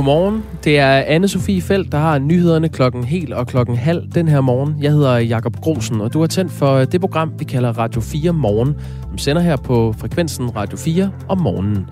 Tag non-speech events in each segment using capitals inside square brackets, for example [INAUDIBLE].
Godmorgen. Det er anne Sofie Felt, der har nyhederne klokken helt og klokken halv den her morgen. Jeg hedder Jakob Grosen, og du har tændt for det program, vi kalder Radio 4 Morgen, som sender her på frekvensen Radio 4 om morgenen.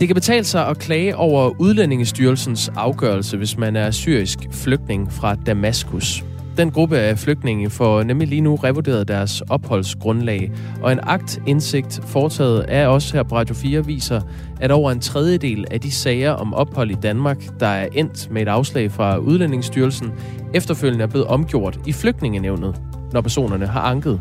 Det kan betale sig at klage over Udlændingestyrelsens afgørelse, hvis man er syrisk flygtning fra Damaskus. Den gruppe af flygtninge får nemlig lige nu revurderet deres opholdsgrundlag, og en aktindsigt foretaget af os her på Radio 4 viser, at over en tredjedel af de sager om ophold i Danmark, der er endt med et afslag fra Udlændingsstyrelsen, efterfølgende er blevet omgjort i flygtningenævnet, når personerne har anket.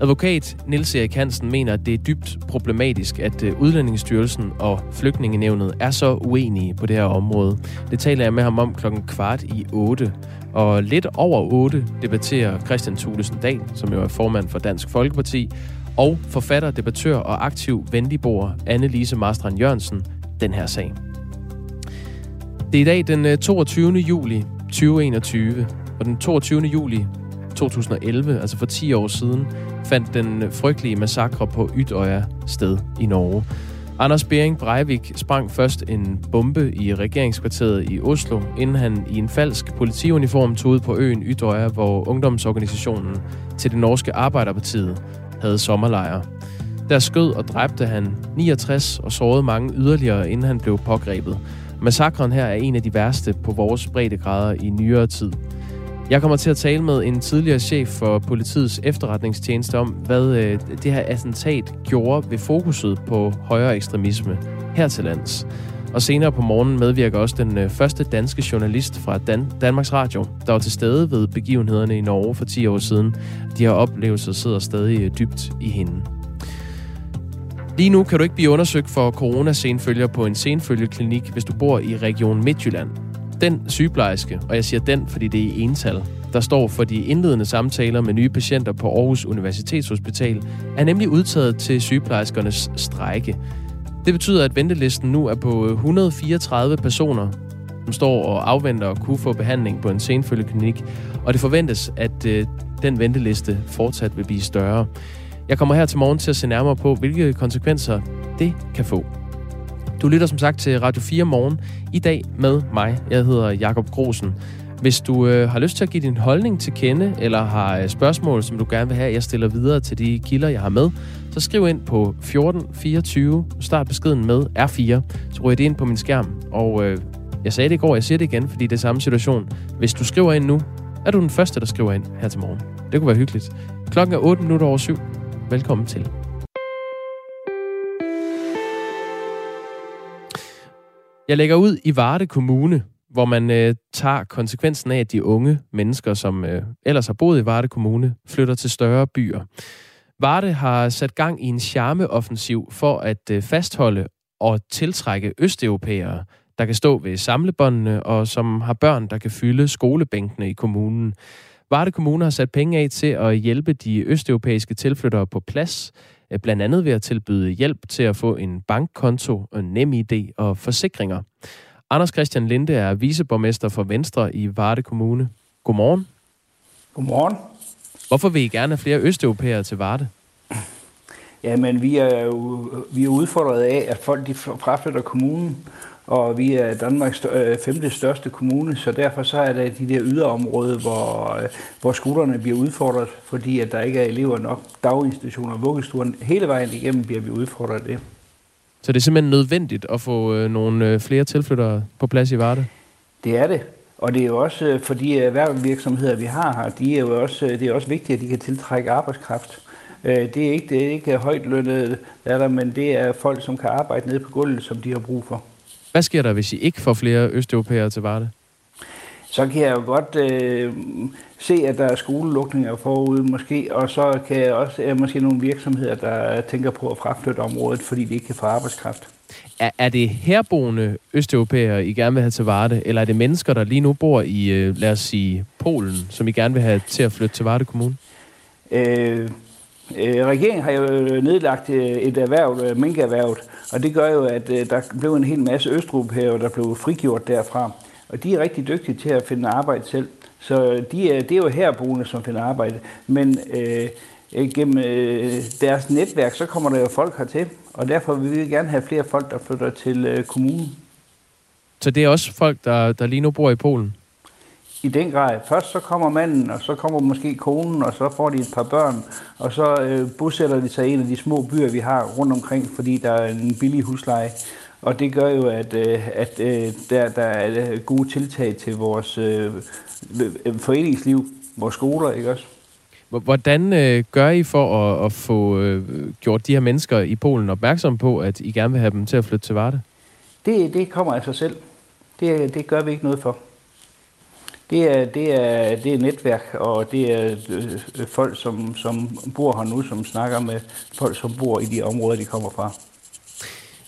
Advokat Nils Erik Hansen mener, at det er dybt problematisk, at øh, Udlændingsstyrelsen og Flygtningenevnet er så uenige på det her område. Det taler jeg med ham om klokken kvart i 8. Og lidt over 8 debatterer Christian Thulesen Dahl, som jo er formand for Dansk Folkeparti, og forfatter, debattør og aktiv venligbor Anne-Lise Marstrand Jørgensen den her sag. Det er i dag den øh, 22. Juli 2021, og den 22. juli 2011, altså for 10 år siden, fandt den frygtelige massakre på Ytøya sted i Norge. Anders Bering Breivik sprang først en bombe i regeringskvarteret i Oslo, inden han i en falsk politiuniform tog ud på øen Ytøya, hvor ungdomsorganisationen til det norske Arbejderpartiet havde sommerlejre. Der skød og dræbte han 69 og sårede mange yderligere, inden han blev pågrebet. Massakren her er en af de værste på vores breddegrader i nyere tid. Jeg kommer til at tale med en tidligere chef for politiets efterretningstjeneste om, hvad øh, det her attentat gjorde ved fokuset på højere ekstremisme her til lands. Og senere på morgenen medvirker også den øh, første danske journalist fra Dan- Danmarks Radio, der var til stede ved begivenhederne i Norge for 10 år siden. De her oplevelser sidder stadig øh, dybt i hende. Lige nu kan du ikke blive undersøgt for coronasenfølger på en senfølgeklinik, hvis du bor i Region Midtjylland. Den sygeplejerske, og jeg siger den, fordi det er ental, der står for de indledende samtaler med nye patienter på Aarhus Universitetshospital, er nemlig udtaget til sygeplejerskernes strejke. Det betyder, at ventelisten nu er på 134 personer, som står og afventer at kunne få behandling på en senfølgeklinik, og det forventes, at øh, den venteliste fortsat vil blive større. Jeg kommer her til morgen til at se nærmere på, hvilke konsekvenser det kan få. Du lytter som sagt til Radio 4 morgen i dag med mig. Jeg hedder Jakob Grosen. Hvis du øh, har lyst til at give din holdning til kende, eller har øh, spørgsmål, som du gerne vil have, jeg stiller videre til de kilder, jeg har med, så skriv ind på 1424, start beskeden med R4, så ryger det ind på min skærm. Og øh, jeg sagde det i går, jeg siger det igen, fordi det er samme situation. Hvis du skriver ind nu, er du den første, der skriver ind her til morgen. Det kunne være hyggeligt. Klokken er 8 minutter over syv. Velkommen til. Jeg lægger ud i Varde Kommune, hvor man øh, tager konsekvensen af, at de unge mennesker, som øh, ellers har boet i Varde Kommune, flytter til større byer. Varde har sat gang i en charmeoffensiv for at øh, fastholde og tiltrække østeuropæere, der kan stå ved samlebåndene og som har børn, der kan fylde skolebænkene i kommunen. Varde Kommune har sat penge af til at hjælpe de østeuropæiske tilflyttere på plads, blandt andet ved at tilbyde hjælp til at få en bankkonto, en nem idé og forsikringer. Anders Christian Linde er viceborgmester for Venstre i Varde Kommune. Godmorgen. Godmorgen. Hvorfor vil I gerne have flere østeuropæere til Varde? Jamen, vi er jo vi er udfordret af, at folk de fraflytter kommunen, og vi er Danmarks øh, femte største kommune, så derfor så er der de der yderområder, hvor, øh, hvor skolerne bliver udfordret, fordi at der ikke er elever nok, daginstitutioner og vuggestuer. Hele vejen igennem bliver vi udfordret det. Så det er simpelthen nødvendigt at få øh, nogle flere tilflyttere på plads i Varde? Det er det. Og det er jo også for de erhvervsvirksomheder, vi har her, de er jo også, det er også vigtigt, at de kan tiltrække arbejdskraft. Det er ikke, det er ikke højt lønnet, der er der, men det er folk, som kan arbejde nede på gulvet, som de har brug for. Hvad sker der, hvis I ikke får flere østeuropæere til Varde? Så kan jeg jo godt øh, se, at der er skolelukninger forude måske, og så kan jeg også er måske nogle virksomheder, der tænker på at fraflytte området, fordi de ikke kan få arbejdskraft. Er, er det herboende østeuropæere, I gerne vil have til Varde, eller er det mennesker, der lige nu bor i, øh, lad os sige, Polen, som I gerne vil have til at flytte til Varde Kommune? Øh, øh, regeringen har jo nedlagt øh, et erhverv, øh, minkerhvervet, og det gør jo, at øh, der blev en hel masse østeuropæere, der blev frigjort derfra. Og de er rigtig dygtige til at finde arbejde selv. Så de er, det er jo herboende, som finder arbejde. Men øh, gennem øh, deres netværk, så kommer der jo folk hertil. Og derfor vil vi gerne have flere folk, der flytter til øh, kommunen. Så det er også folk, der, der lige nu bor i Polen? I den grad. Først så kommer manden, og så kommer måske konen, og så får de et par børn, og så øh, bosætter de sig i en af de små byer, vi har rundt omkring, fordi der er en billig husleje. Og det gør jo, at, øh, at øh, der, der er gode tiltag til vores øh, foreningsliv, vores skoler, ikke også? Hvordan øh, gør I for at, at få øh, gjort de her mennesker i Polen opmærksom på, at I gerne vil have dem til at flytte til Varde? Det, det kommer af sig selv. Det, det gør vi ikke noget for. Det er, det er, det er netværk, og det er øh, folk, som, som bor her nu, som snakker med folk, som bor i de områder, de kommer fra.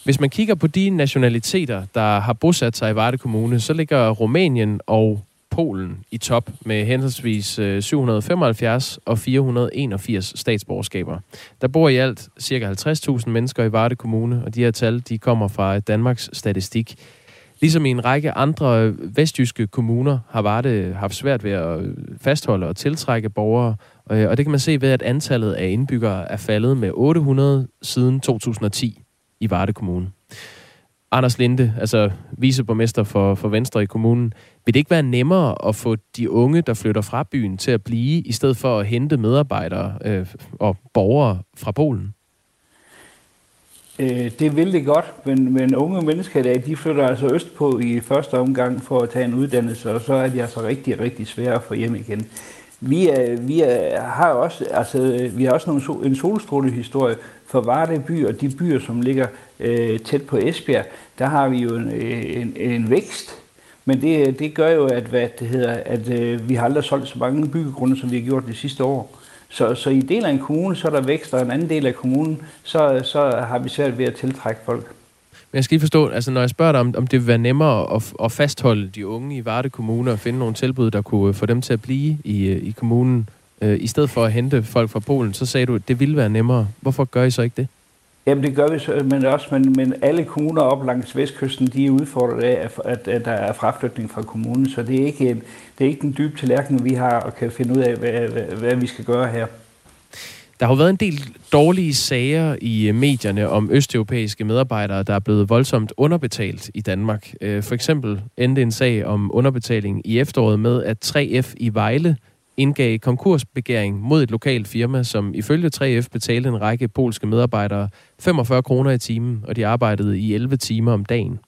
Hvis man kigger på de nationaliteter, der har bosat sig i Varde Kommune, så ligger Rumænien og Polen i top med henholdsvis øh, 775 og 481 statsborgerskaber. Der bor i alt ca. 50.000 mennesker i Varde Kommune, og de her tal de kommer fra Danmarks Statistik. Ligesom i en række andre vestjyske kommuner har Varde haft svært ved at fastholde og tiltrække borgere, øh, og det kan man se ved, at antallet af indbyggere er faldet med 800 siden 2010 i Varde Kommune. Anders Linde, altså viceborgmester for, for Venstre i kommunen. Vil det ikke være nemmere at få de unge, der flytter fra byen, til at blive, i stedet for at hente medarbejdere øh, og borgere fra Polen? Øh, det vil det godt, men, men unge mennesker i dag, de flytter altså østpå i første omgang for at tage en uddannelse, og så er de altså rigtig, rigtig svære at få hjem igen. Vi, er, vi er, har også, altså, vi har også nogle, en solstrålehistorie for Varde by og de byer, som ligger øh, tæt på Esbjerg. Der har vi jo en, en, en vækst, men det, det gør jo, at, hvad det hedder, at øh, vi har aldrig solgt så mange byggegrunde, som vi har gjort de sidste år. Så, så i del af en kommune, så er der vækst, og en anden del af kommunen, så, så har vi svært ved at tiltrække folk. Men jeg skal lige forstå, altså når jeg spørger dig, om, om det vil være nemmere at, at fastholde de unge i Varde Kommune og finde nogle tilbud, der kunne øh, få dem til at blive i, øh, i kommunen, øh, i stedet for at hente folk fra Polen, så sagde du, at det ville være nemmere. Hvorfor gør I så ikke det? Jamen det gør vi, så, men også, men, men alle kommuner op langs vestkysten, de er udfordret af, at, at, der er fraflytning fra kommunen, så det er ikke, øh, det er ikke den dybe tallerken, vi har og kan finde ud af, hvad, hvad, hvad vi skal gøre her. Der har jo været en del dårlige sager i øh, medierne om østeuropæiske medarbejdere, der er blevet voldsomt underbetalt i Danmark. Øh, for eksempel endte en sag om underbetaling i efteråret med, at 3F i Vejle indgav konkursbegæring mod et lokalt firma, som ifølge 3F betalte en række polske medarbejdere 45 kroner i timen, og de arbejdede i 11 timer om dagen.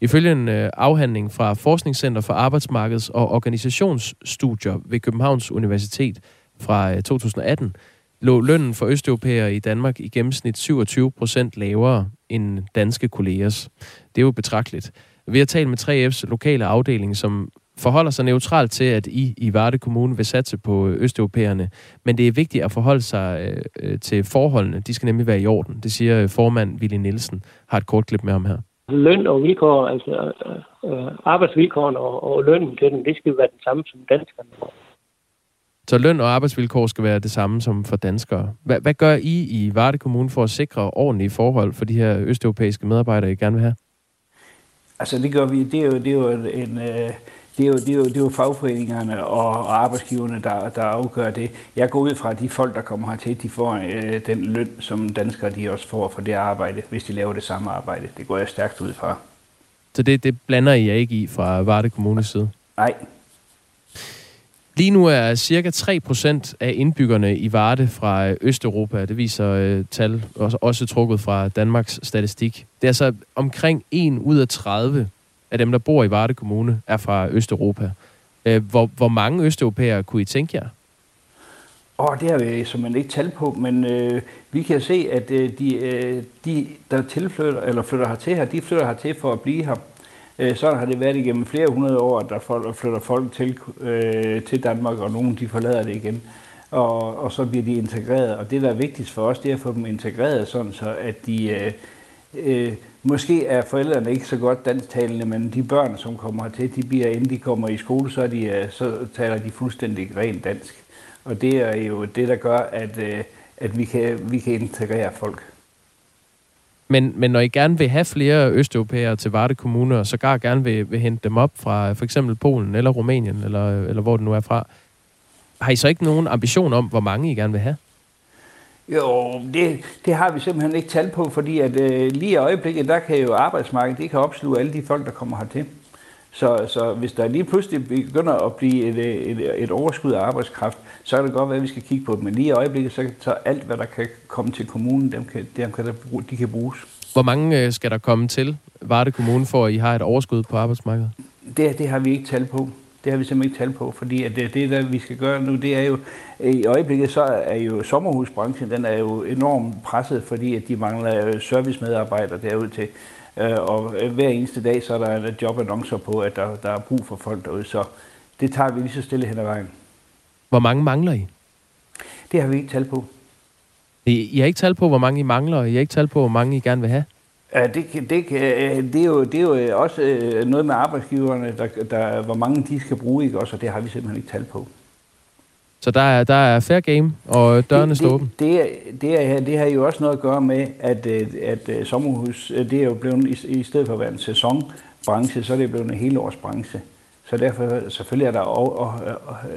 Ifølge en øh, afhandling fra Forskningscenter for Arbejdsmarkeds- og Organisationsstudier ved Københavns Universitet fra øh, 2018, lå lønnen for østeuropæere i Danmark i gennemsnit 27 procent lavere end danske kollegers. Det er jo betragteligt. Vi har talt med 3F's lokale afdeling, som forholder sig neutralt til, at I i Varde Kommune vil satse på østeuropæerne. Men det er vigtigt at forholde sig øh, til forholdene. De skal nemlig være i orden. Det siger formand Willy Nielsen. Har et kort klip med ham her. Løn og vilkår, altså øh, arbejdsvilkårene og, og lønnen til den, det skal være den samme som danskerne. Så løn og arbejdsvilkår skal være det samme som for danskere. Hvad, hvad gør I i Varde Kommune for at sikre ordentlige forhold for de her østeuropæiske medarbejdere, I gerne vil have? Altså det gør vi, det er jo, det er jo en... Øh det er jo, det er jo, det er jo fagforeningerne og, og arbejdsgiverne, der, der afgør det. Jeg går ud fra, at de folk, der kommer hertil, de får øh, den løn, som danskere de også får for det arbejde, hvis de laver det samme arbejde. Det går jeg stærkt ud fra. Så det, det blander I ikke i fra Varde Kommunes side? Nej, Lige nu er cirka 3% af indbyggerne i Varde fra øh, Østeuropa. Det viser øh, tal, også, også trukket fra Danmarks statistik. Det er altså omkring 1 ud af 30 af dem, der bor i Varde Kommune, er fra Østeuropa. Øh, hvor, hvor mange østeuropæere kunne I tænke jer? Åh, det har vi simpelthen ikke tal på, men øh, vi kan se, at øh, de, øh, de, der tilflytter, eller flytter hertil her, de flytter hertil for at blive her. Øh, sådan har det været igennem flere hundrede år, at der folk, flytter folk til, øh, til Danmark, og nogen de forlader det igen. Og, og så bliver de integreret. Og det, der er vigtigst for os, det er at få dem integreret, sådan så at de... Øh, øh, måske er forældrene ikke så godt dansktalende, men de børn, som kommer hertil, de bliver, inden de kommer i skole, så, de, øh, så taler de fuldstændig rent dansk. Og det er jo det, der gør, at, øh, at vi, kan, vi kan integrere folk. Men, men når I gerne vil have flere østeuropæere til Varde Kommune, og sågar gerne vil, vil hente dem op fra øh, for eksempel Polen eller Rumænien, eller, eller hvor det nu er fra, har I så ikke nogen ambition om, hvor mange I gerne vil have? Jo, det, det har vi simpelthen ikke tal på, fordi at øh, lige i øjeblikket, der kan jo arbejdsmarkedet, det kan opsluge alle de folk, der kommer hertil. Så, så hvis der lige pludselig begynder at blive et, et, et overskud af arbejdskraft, så kan det godt være, at vi skal kigge på det. Men lige i øjeblikket, så, så alt, hvad der kan komme til kommunen, dem kan, dem kan der, de kan bruges. Hvor mange øh, skal der komme til Varde Kommune, for at I har et overskud på arbejdsmarkedet? Det, det har vi ikke tal på. Det har vi simpelthen ikke tal på, fordi at det, det, der vi skal gøre nu, det er jo, i øjeblikket så er jo sommerhusbranchen, den er jo enormt presset, fordi at de mangler servicemedarbejdere derude til. Øh, og hver eneste dag, så er der jobannoncer på, at der, der er brug for folk derude, så det tager vi lige så stille hen ad vejen. Hvor mange mangler I? Det har vi ikke tal på. I, I har ikke tal på, hvor mange I mangler, og I har ikke tal på, hvor mange I gerne vil have? Ja, det, det, det, er jo, det er jo også øh, noget med arbejdsgiverne, der, der, hvor mange de skal bruge, ikke også, og det har vi simpelthen ikke tal på. Så der er, der er fair game, og dørene står åbne? Det, det, er, det har jo også noget at gøre med, at, øh, at, at sommerhus, det er jo blevet, i, i stedet for at være en sæsonbranche, så er det blevet en helårsbranche. Så derfor selvfølgelig er der, og, og,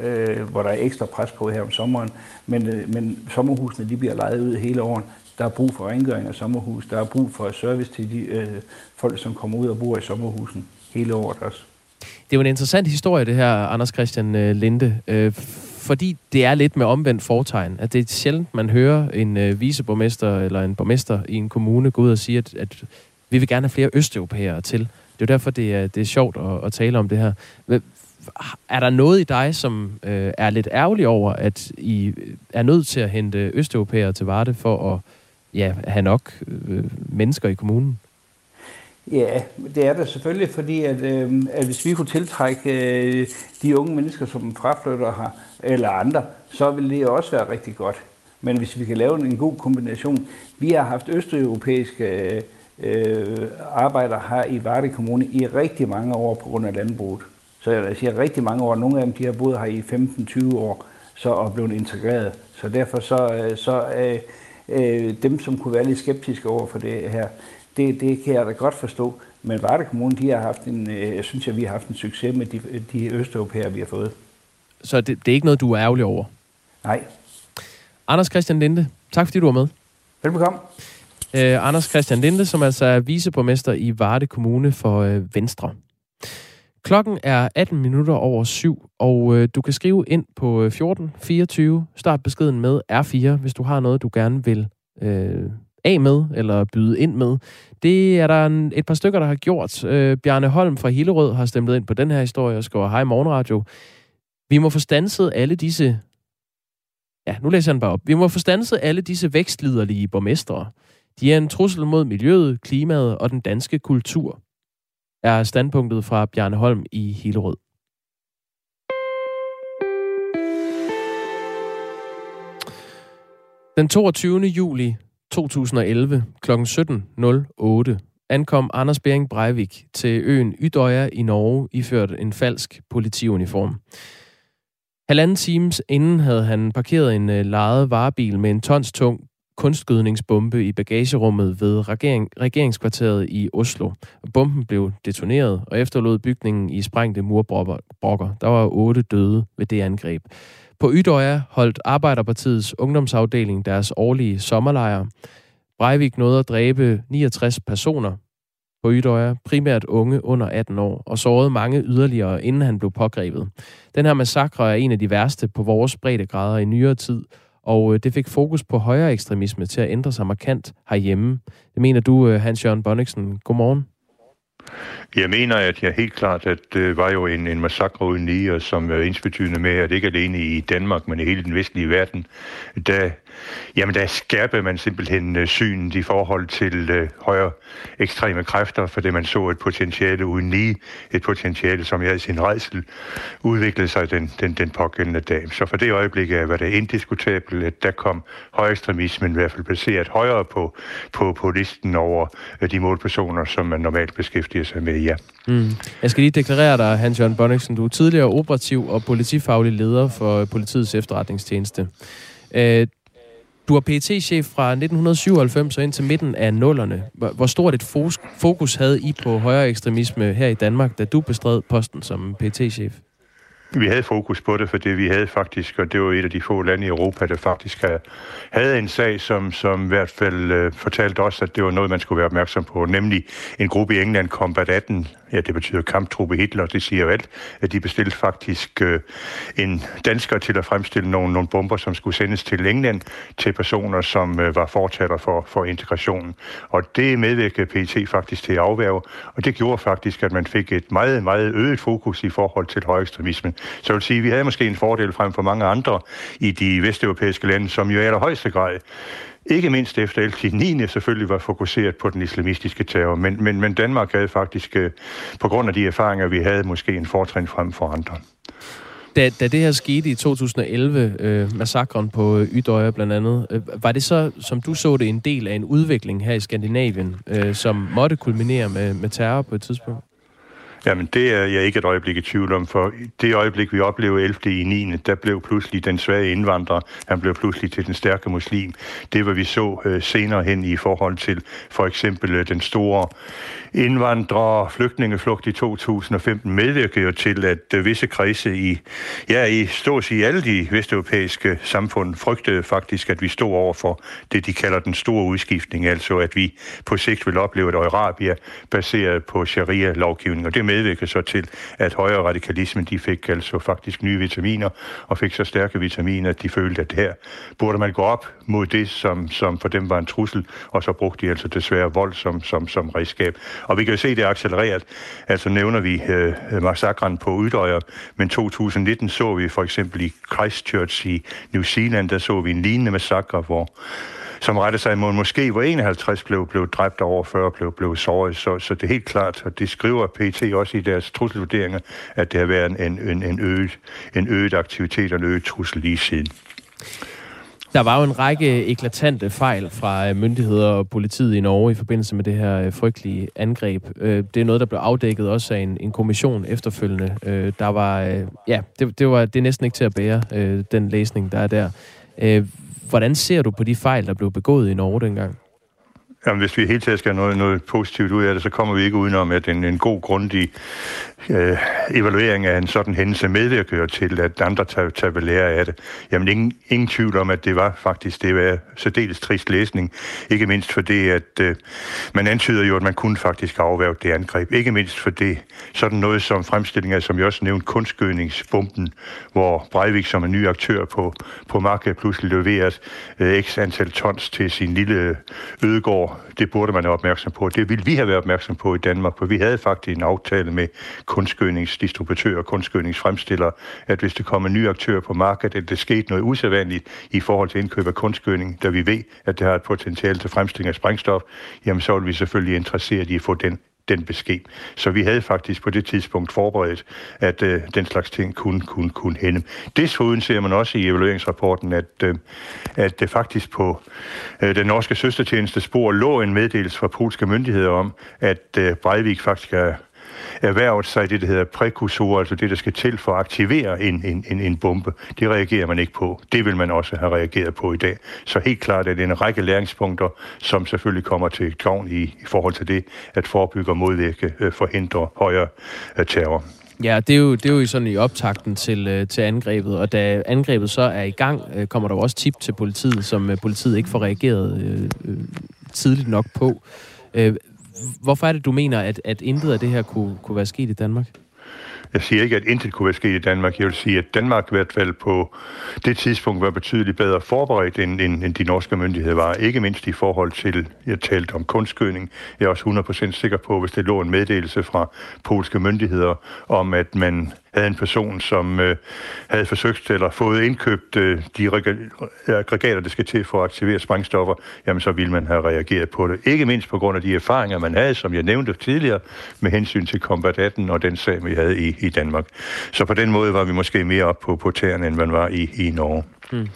øh, hvor der er ekstra pres på her om sommeren, men, øh, men sommerhusene de bliver lejet ud hele året. Der er brug for rengøring af sommerhus, der er brug for service til de øh, folk, som kommer ud og bor i sommerhusen hele året også. Det er jo en interessant historie, det her, Anders Christian øh, Linde, øh, fordi det er lidt med omvendt fortegn. At det er sjældent, man hører en øh, viceborgmester eller en borgmester i en kommune gå ud og sige, at, at vi vil gerne have flere østeuropæere til. Det er jo derfor, det er, det er sjovt at, at tale om det her. Er der noget i dig, som øh, er lidt ærgerlig over, at I er nødt til at hente østeuropæere til Varde for at ja, have nok øh, mennesker i kommunen? Ja, det er det selvfølgelig, fordi at, øh, at hvis vi kunne tiltrække øh, de unge mennesker, som fraflytter her, eller andre, så ville det også være rigtig godt. Men hvis vi kan lave en god kombination. Vi har haft østeuropæiske øh, arbejdere her i Varde Kommune i rigtig mange år på grund af landbruget. Så jeg siger rigtig mange år. Nogle af dem de har boet her i 15-20 år så og blevet integreret. Så derfor så, øh, så øh, øh, dem, som kunne være lidt skeptiske over for det her, det, det kan jeg da godt forstå. Men Varde Kommune, de har haft en, øh, jeg synes, at vi har haft en succes med de, de østeuropæere, vi har fået. Så det, det er ikke noget, du er ærgerlig over? Nej. Anders Christian Linde, tak fordi du var med. Velbekomme. Uh, Anders Christian Linde, som altså er viceborgmester i Varde Kommune for uh, Venstre. Klokken er 18 minutter over syv, og øh, du kan skrive ind på øh, 1424. Start beskeden med R4, hvis du har noget, du gerne vil øh, af med, eller byde ind med. Det er der en, et par stykker, der har gjort. Øh, Bjarne Holm fra Hillerød har stemt ind på den her historie og skriver, hej morgenradio. Vi må få stanset alle disse... Ja, nu læser han bare op. Vi må få stanset alle disse vækstliderlige borgmestre. De er en trussel mod miljøet, klimaet og den danske kultur, er standpunktet fra Bjarne Holm i Hillerød. Den 22. juli 2011 kl. 17.08 ankom Anders Bering Breivik til øen Ydøya i Norge iført en falsk politiuniform. Halvanden times inden havde han parkeret en øh, lejet varebil med en tons tung kunstgødningsbombe i bagagerummet ved regering, regeringskvarteret i Oslo. Bomben blev detoneret og efterlod bygningen i sprængte murbrokker. Der var otte døde ved det angreb. På Ydøja holdt Arbejderpartiets ungdomsafdeling deres årlige sommerlejr. Breivik nåede at dræbe 69 personer på Ydøja, primært unge under 18 år, og sårede mange yderligere, inden han blev pågrebet. Den her massakre er en af de værste på vores breddegrader i nyere tid, og øh, det fik fokus på højere ekstremisme til at ændre sig markant herhjemme. Det mener du, øh, Hans-Jørgen Bonniksen. Godmorgen. Jeg mener, at jeg helt klart, at det var jo en, en massakre uden lige, som er ensbetydende med, at ikke alene i Danmark, men i hele den vestlige verden, der Jamen, der skærpede man simpelthen øh, synet i forhold til øh, højere ekstreme kræfter, fordi man så et potentiale uden lige, et potentiale, som jeg i sin redsel udviklede sig den, den, den pågældende dag. Så for det øjeblik var det indiskutabelt, at der kom højere ekstremismen i hvert fald placeret højere på, på, på listen over øh, de målpersoner, som man normalt beskæftiger sig med, ja. Mm. Jeg skal lige deklarere dig, Hans-Jørgen Bonniksen, du er tidligere operativ og politifaglig leder for politiets efterretningstjeneste. Øh, du var pt chef fra 1997 og ind til midten af nullerne. Hvor stort et fokus havde I på højere ekstremisme her i Danmark, da du bestred posten som pt chef vi havde fokus på det, fordi vi havde faktisk, og det var et af de få lande i Europa, der faktisk havde en sag, som, som i hvert fald øh, fortalte os, at det var noget, man skulle være opmærksom på, nemlig en gruppe i England, Combat 18, ja, det betyder kamptruppe Hitler, det siger jo alt, at de bestilte faktisk øh, en dansker til at fremstille nogle, nogle bomber, som skulle sendes til England til personer, som øh, var fortaler for, for integrationen. Og det medvirkede PT faktisk til at afværge, og det gjorde faktisk, at man fik et meget, meget øget fokus i forhold til højekstremismen. Så jeg vil sige, at vi havde måske en fordel frem for mange andre i de vesteuropæiske lande, som jo i allerhøjeste grad ikke mindst efter 11. 9. selvfølgelig var fokuseret på den islamistiske terror, men, men, men Danmark havde faktisk, øh, på grund af de erfaringer, vi havde, måske en fortrin frem for andre. Da, da det her skete i 2011, øh, massakren på øh, Ydøje blandt andet, øh, var det så, som du så det, en del af en udvikling her i Skandinavien, øh, som måtte kulminere med, med terror på et tidspunkt? Jamen, det er jeg ikke et øjeblik i tvivl om, for det øjeblik, vi oplevede 11. i 9., der blev pludselig den svage indvandrer, han blev pludselig til den stærke muslim. Det var vi så øh, senere hen i forhold til for eksempel øh, den store indvandrere flygtningeflugt i 2015 medvirkede jo til, at øh, visse kredse i, ja, i stort set alle de vesteuropæiske samfund frygtede faktisk, at vi stod over for det, de kalder den store udskiftning, altså at vi på sigt vil opleve et Arabia baseret på sharia-lovgivning, og det medvirkede så til, at højere radikalisme, de fik altså faktisk nye vitaminer, og fik så stærke vitaminer, at de følte, at her burde man gå op mod det, som, som for dem var en trussel, og så brugte de altså desværre vold som, som, som redskab. Og vi kan jo se, det er accelereret. Altså nævner vi øh, massakren på Ydøjer, men 2019 så vi for eksempel i Christchurch i New Zealand, der så vi en lignende massakre, hvor som rettede sig imod måske, hvor 51 blev, blev dræbt og over 40 blev, blev såret. Så, så det er helt klart, og det skriver PT også i deres trusselvurderinger, at det har været en, en, en, øget, en øget aktivitet og en øget trussel lige siden. Der var jo en række eklatante fejl fra øh, myndigheder og politiet i Norge i forbindelse med det her øh, frygtelige angreb. Øh, det er noget, der blev afdækket også af en, en kommission efterfølgende. Der var, ja, det, det, var, det er næsten ikke til at bære, den læsning, der er der. Hvordan ser du på de fejl, der blev begået i Norge dengang? Jamen, hvis vi helt taget skal have noget, noget positivt ud af det, så kommer vi ikke udenom, at en, en god, grundig øh, evaluering af en sådan hændelse medvirker til, at andre tager, tager ved lære af det. Jamen, ingen, ingen tvivl om, at det var faktisk det var særdeles trist læsning. Ikke mindst fordi, at øh, man antyder jo, at man kunne faktisk afværge det angreb. Ikke mindst fordi sådan noget som fremstilling af, som jeg også nævnte, kunstgødningsbomben, hvor Breivik som en ny aktør på, på markedet pludselig leveret øh, x antal tons til sin lille ødegård. Det burde man være opmærksom på. Det ville vi have været opmærksom på i Danmark, for vi havde faktisk en aftale med kunstgødningsdistributører og kunstgødningsfremstillere, at hvis der kommer nye aktører på markedet, at der skete noget usædvanligt i forhold til indkøb af kunstgødning, da vi ved, at det har et potentiale til fremstilling af sprængstof, jamen så vil vi selvfølgelig interesseret i at få den den besked. Så vi havde faktisk på det tidspunkt forberedt, at øh, den slags ting kunne, kunne, kunne hende. Desuden ser man også i evalueringsrapporten, at, øh, at det faktisk på øh, den norske søstertjeneste spor lå en meddelelse fra polske myndigheder om, at øh, Breivik faktisk er erhvervet sig det, der hedder prekursor, altså det, der skal til for at aktivere en, en, en, en bombe. Det reagerer man ikke på. Det vil man også have reageret på i dag. Så helt klart er det en række læringspunkter, som selvfølgelig kommer til gavn i, i forhold til det, at forebygge og modvirke, øh, forhindre højere øh, terror. Ja, det er jo, det er jo sådan i optakten til, øh, til angrebet, og da angrebet så er i gang, kommer der jo også tip til politiet, som politiet ikke får reageret øh, tidligt nok på. Hvorfor er det, du mener, at, at intet af det her kunne, kunne være sket i Danmark? Jeg siger ikke, at intet kunne være sket i Danmark. Jeg vil sige, at Danmark i hvert fald på det tidspunkt var betydeligt bedre forberedt, end, end, end de norske myndigheder var. Ikke mindst i forhold til, jeg talte om kunstgødning. Jeg er også 100% sikker på, hvis det lå en meddelelse fra polske myndigheder om, at man havde en person, som øh, havde forsøgt eller fået indkøbt øh, de aggregater, der skal til for at aktivere sprængstoffer, jamen så ville man have reageret på det. Ikke mindst på grund af de erfaringer, man havde, som jeg nævnte tidligere, med hensyn til Combat 18 og den sag, vi havde i, i Danmark. Så på den måde var vi måske mere op på, på tæerne, end man var i, i Norge. Hmm.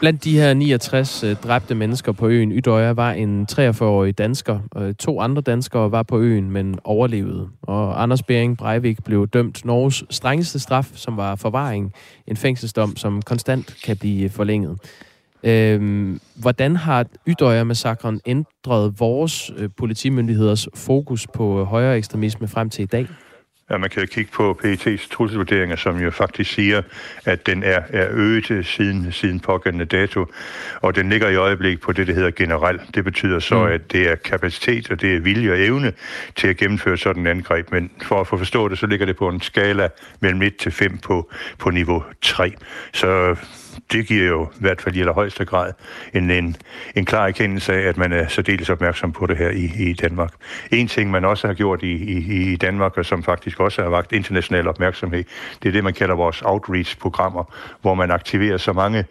Blandt de her 69 øh, dræbte mennesker på øen Ydøja var en 43-årig dansker. Øh, to andre danskere var på øen, men overlevede. Og Anders Bering Breivik blev dømt Norges strengeste straf, som var forvaring. En fængselsdom, som konstant kan blive forlænget. Øhm, hvordan har Ydøja-massakren ændret vores øh, politimyndigheders fokus på højere ekstremisme frem til i dag? At man kan kigge på PET's trusselsvurderinger, som jo faktisk siger, at den er, er øget siden, siden pågældende dato, og den ligger i øjeblik på det, der hedder generelt. Det betyder så, mm. at det er kapacitet, og det er vilje og evne til at gennemføre sådan en angreb, men for at få forstået det, så ligger det på en skala mellem 1 til 5 på, på niveau 3. Så det giver jo i hvert fald i allerhøjeste grad en, en, en klar erkendelse af, at man er særdeles opmærksom på det her i, i Danmark. En ting, man også har gjort i, i, i Danmark, og som faktisk også har vagt international opmærksomhed, det er det, man kalder vores outreach-programmer, hvor man aktiverer så mange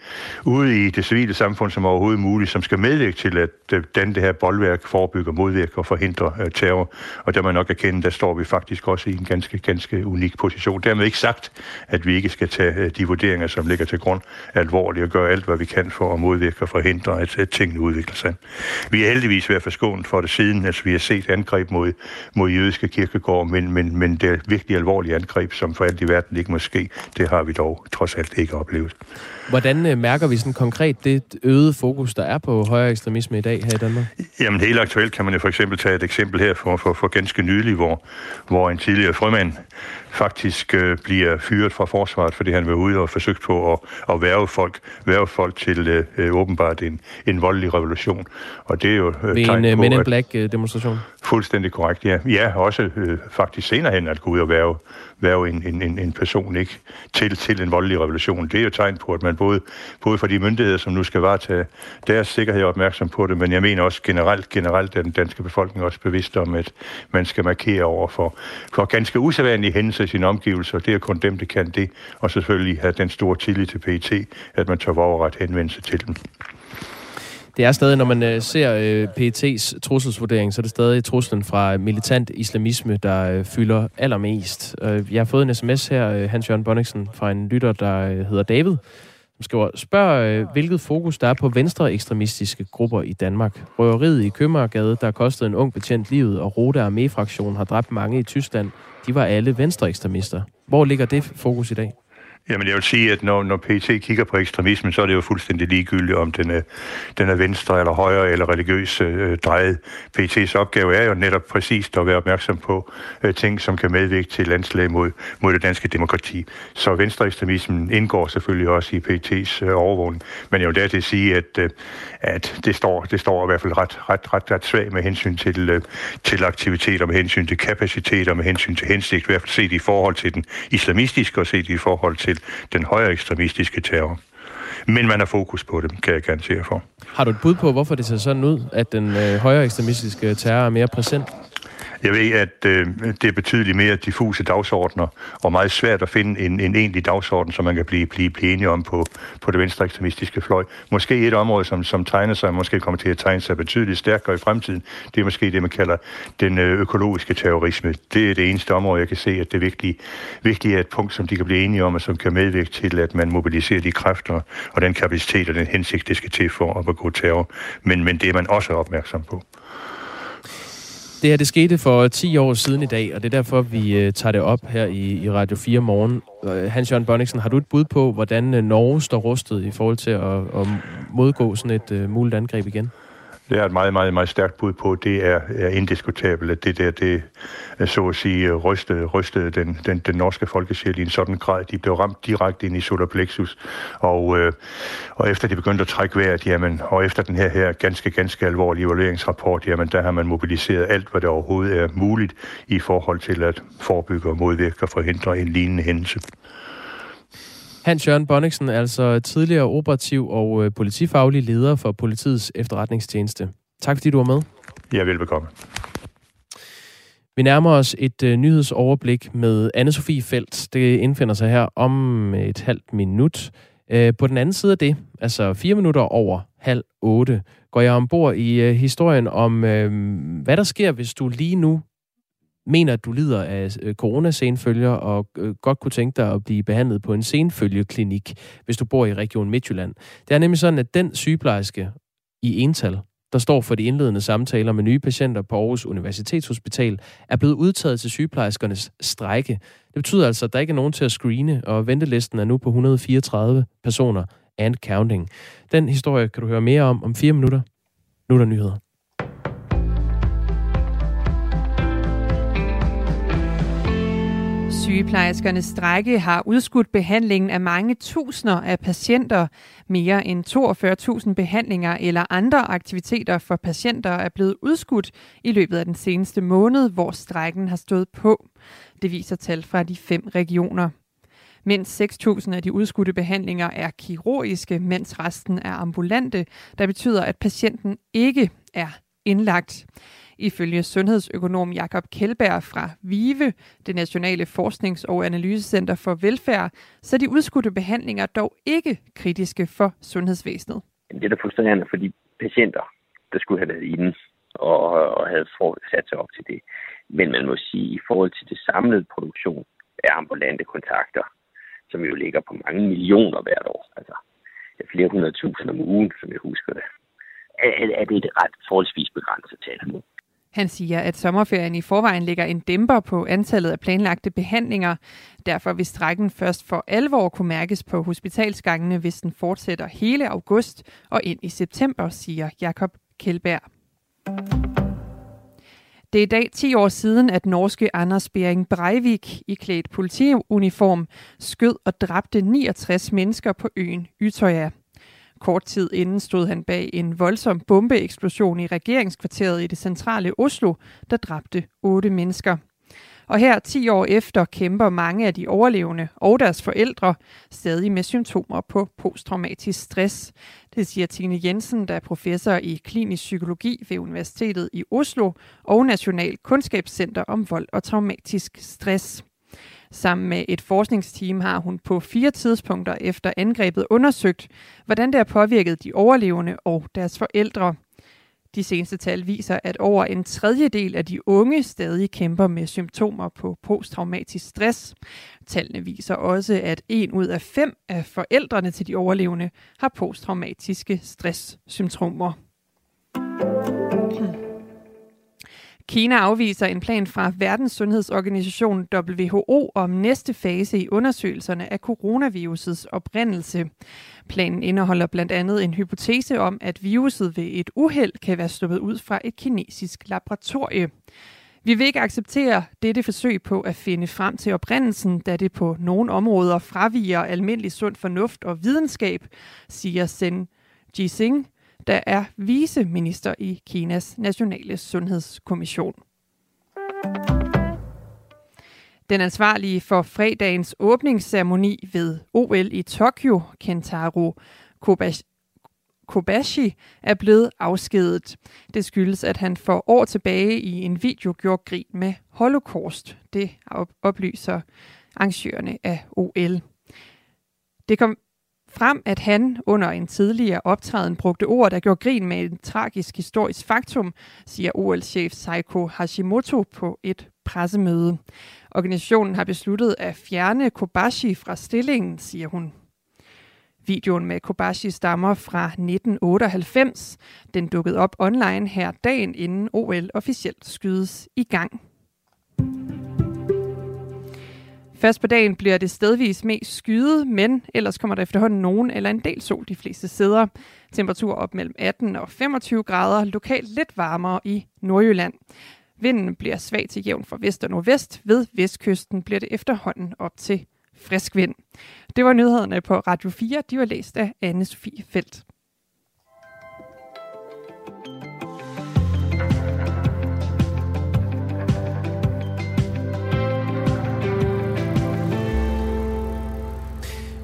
ude i det civile samfund som overhovedet muligt, som skal medvirke til, at danne den det her boldværk forebygger, modvirker og forhindrer uh, terror. Og der man nok erkende, der står vi faktisk også i en ganske, ganske unik position. Dermed ikke sagt, at vi ikke skal tage uh, de vurderinger, som ligger til grund alvorligt og gøre alt, hvad vi kan for at modvirke og forhindre, at, at tingene udvikler sig. Vi er heldigvis været forskånet for det siden, altså vi har set angreb mod, mod jødiske kirkegård, men, men, men det er virkelig alvorlige angreb, som for alt i verden ikke må ske. Det har vi dog trods alt ikke oplevet. Hvordan øh, mærker vi sådan konkret det øgede fokus, der er på højere ekstremisme i dag her i Danmark? Jamen helt aktuelt kan man jo for eksempel tage et eksempel her for, for, for ganske nylig, hvor, hvor en tidligere frømand faktisk øh, bliver fyret fra forsvaret, fordi han var ude og forsøgt på at, at værve folk, værve folk til øh, øh åbenbart en, en voldelig revolution. Og det er jo øh, Ved tegn en uh, Men in Black demonstration? Fuldstændig korrekt, ja. Ja, også øh, faktisk senere hen at gå ud og værve, værve en, en, en person ikke til, til en voldelig revolution. Det er jo tegn på, at man både, både for de myndigheder, som nu skal varetage deres sikkerhed opmærksom på det, men jeg mener også generelt, generelt er den danske befolkning også bevidst om, at man skal markere over for, for ganske usædvanlige hændelser i sine omgivelser. Det er kun dem, der kan det, og selvfølgelig have den store tillid til PET, at man tør overret henvendelse til dem. Det er stadig, når man øh, ser øh, PET's trusselsvurdering, så er det stadig truslen fra øh, militant islamisme, der øh, fylder allermest. Øh, jeg har fået en sms her, øh, Hans-Jørgen Bonniksen, fra en lytter, der øh, hedder David, som skriver, spørg, øh, hvilket fokus der er på venstre ekstremistiske grupper i Danmark. Røveriet i Købmagergade, der kostede en ung betjent livet, og Rote Armee-fraktionen har dræbt mange i Tyskland, de var alle venstre ekstremister. Hvor ligger det fokus i dag? Jamen jeg vil sige, at når, når PT kigger på ekstremismen, så er det jo fuldstændig ligegyldigt, om den er, den er venstre eller højre eller religiøs øh, drejet. PT's opgave er jo netop præcist at være opmærksom på øh, ting, som kan medvirke til landslag mod, mod det danske demokrati. Så venstre ekstremismen indgår selvfølgelig også i PT's øh, overvågning. Men jeg vil dertil at sige, at, øh, at det, står, det står i hvert fald ret, ret, ret, ret svagt med hensyn til, øh, til aktiviteter, med hensyn til kapaciteter, med hensyn til hensigt, i hvert fald set i forhold til den islamistiske og set i forhold til den højere ekstremistiske terror. Men man har fokus på det, kan jeg garantere for. Har du et bud på, hvorfor det ser sådan ud, at den øh, højere ekstremistiske terror er mere præsent? Jeg ved, at øh, det er betydeligt mere diffuse dagsordner, og meget svært at finde en, en egentlig dagsorden, som man kan blive, blive, blive enige om på, på det venstre ekstremistiske fløj. Måske et område, som, som tegner sig, måske kommer til at tegne sig betydeligt stærkere i fremtiden, det er måske det, man kalder den øh, økologiske terrorisme. Det er det eneste område, jeg kan se, at det virkelig, virkelig er et punkt, som de kan blive enige om, og som kan medvirke til, at man mobiliserer de kræfter og den kapacitet og den hensigt, det skal til for at begå terror. Men, men det er man også opmærksom på. Det her, det skete for 10 år siden i dag, og det er derfor, vi øh, tager det op her i, i Radio 4 morgen. Øh, Hans-Jørgen Bonniksen, har du et bud på, hvordan øh, Norge står rustet i forhold til at, at modgå sådan et uh, muligt angreb igen? Det er et meget, meget, meget stærkt bud på. Det er, er indiskutabelt, at det der, det så at sige, rystede, rystede den, den, den norske folkesjæl i en sådan grad. De blev ramt direkte ind i solar plexus, og, øh, og efter de begyndte at trække vejret, jamen, og efter den her, her ganske, ganske alvorlige evalueringsrapport, jamen, der har man mobiliseret alt, hvad der overhovedet er muligt i forhold til at forebygge og modvirke og forhindre en lignende hændelse. Hans Jørgen Bonniksen, altså tidligere operativ og øh, politifaglig leder for politiets efterretningstjeneste. Tak fordi du var med. Ja, velbekomme. Vi nærmer os et øh, nyhedsoverblik med anne Sofie Felt. Det indfinder sig her om et halvt minut. Øh, på den anden side af det, altså fire minutter over halv otte, går jeg ombord i øh, historien om, øh, hvad der sker, hvis du lige nu mener, at du lider af øh, coronasenfølger og øh, godt kunne tænke dig at blive behandlet på en senfølgeklinik, hvis du bor i Region Midtjylland. Det er nemlig sådan, at den sygeplejerske i ental, der står for de indledende samtaler med nye patienter på Aarhus Universitetshospital, er blevet udtaget til sygeplejerskernes strække. Det betyder altså, at der ikke er nogen til at screene, og ventelisten er nu på 134 personer and counting. Den historie kan du høre mere om om fire minutter. Nu er der nyheder. Sygeplejerskernes strække har udskudt behandlingen af mange tusinder af patienter. Mere end 42.000 behandlinger eller andre aktiviteter for patienter er blevet udskudt i løbet af den seneste måned, hvor strækken har stået på. Det viser tal fra de fem regioner. Mindst 6.000 af de udskudte behandlinger er kirurgiske, mens resten er ambulante, der betyder, at patienten ikke er indlagt. Ifølge sundhedsøkonom Jakob Kjellberg fra VIVE, det Nationale Forsknings- og Analysecenter for Velfærd, så er de udskudte behandlinger dog ikke kritiske for sundhedsvæsenet. Det er da frustrerende for de patienter, der skulle have været inde og, og havde sat sig op til det. Men man må sige, at i forhold til det samlede produktion af ambulante kontakter, som jo ligger på mange millioner hvert år, altså flere hundrede tusind om ugen, som jeg husker det, er det et ret forholdsvis begrænset tal. Han siger, at sommerferien i forvejen ligger en dæmper på antallet af planlagte behandlinger. Derfor vil strækken først for alvor kunne mærkes på hospitalsgangene, hvis den fortsætter hele august og ind i september, siger Jakob Kjellberg. Det er i dag 10 år siden, at norske Anders Bering Breivik i klædt politiuniform skød og dræbte 69 mennesker på øen Ytøya. Kort tid inden stod han bag en voldsom bombeeksplosion i regeringskvarteret i det centrale Oslo, der dræbte otte mennesker. Og her 10 år efter kæmper mange af de overlevende og deres forældre stadig med symptomer på posttraumatisk stress. Det siger Tine Jensen, der er professor i klinisk psykologi ved Universitetet i Oslo og National Kundskabscenter om vold og traumatisk stress. Sammen med et forskningsteam har hun på fire tidspunkter efter angrebet undersøgt, hvordan det har påvirket de overlevende og deres forældre. De seneste tal viser, at over en tredjedel af de unge stadig kæmper med symptomer på posttraumatisk stress. Tallene viser også, at en ud af fem af forældrene til de overlevende har posttraumatiske stresssymptomer. Kina afviser en plan fra Verdenssundhedsorganisationen WHO om næste fase i undersøgelserne af coronavirusets oprindelse. Planen indeholder blandt andet en hypotese om, at viruset ved et uheld kan være sluppet ud fra et kinesisk laboratorie. Vi vil ikke acceptere dette forsøg på at finde frem til oprindelsen, da det på nogle områder fraviger almindelig sund fornuft og videnskab, siger Sen Jising, der er viceminister i Kinas nationale sundhedskommission. Den ansvarlige for fredagens åbningsceremoni ved OL i Tokyo, Kentaro Kobashi, er blevet afskedet. Det skyldes, at han for år tilbage i en video gjorde grin med Holocaust. Det oplyser arrangørerne af OL. Det kom frem, at han under en tidligere optræden brugte ord, der gjorde grin med en tragisk historisk faktum, siger OL-chef Seiko Hashimoto på et pressemøde. Organisationen har besluttet at fjerne Kobashi fra stillingen, siger hun. Videoen med Kobashi stammer fra 1998. Den dukkede op online her dagen inden OL officielt skydes i gang. Først på dagen bliver det stedvis mest skyet, men ellers kommer der efterhånden nogen eller en del sol de fleste steder. Temperatur op mellem 18 og 25 grader, lokalt lidt varmere i Nordjylland. Vinden bliver svag til jævn fra vest og nordvest. Ved vestkysten bliver det efterhånden op til frisk vind. Det var nyhederne på Radio 4. De var læst af anne Sofie Felt.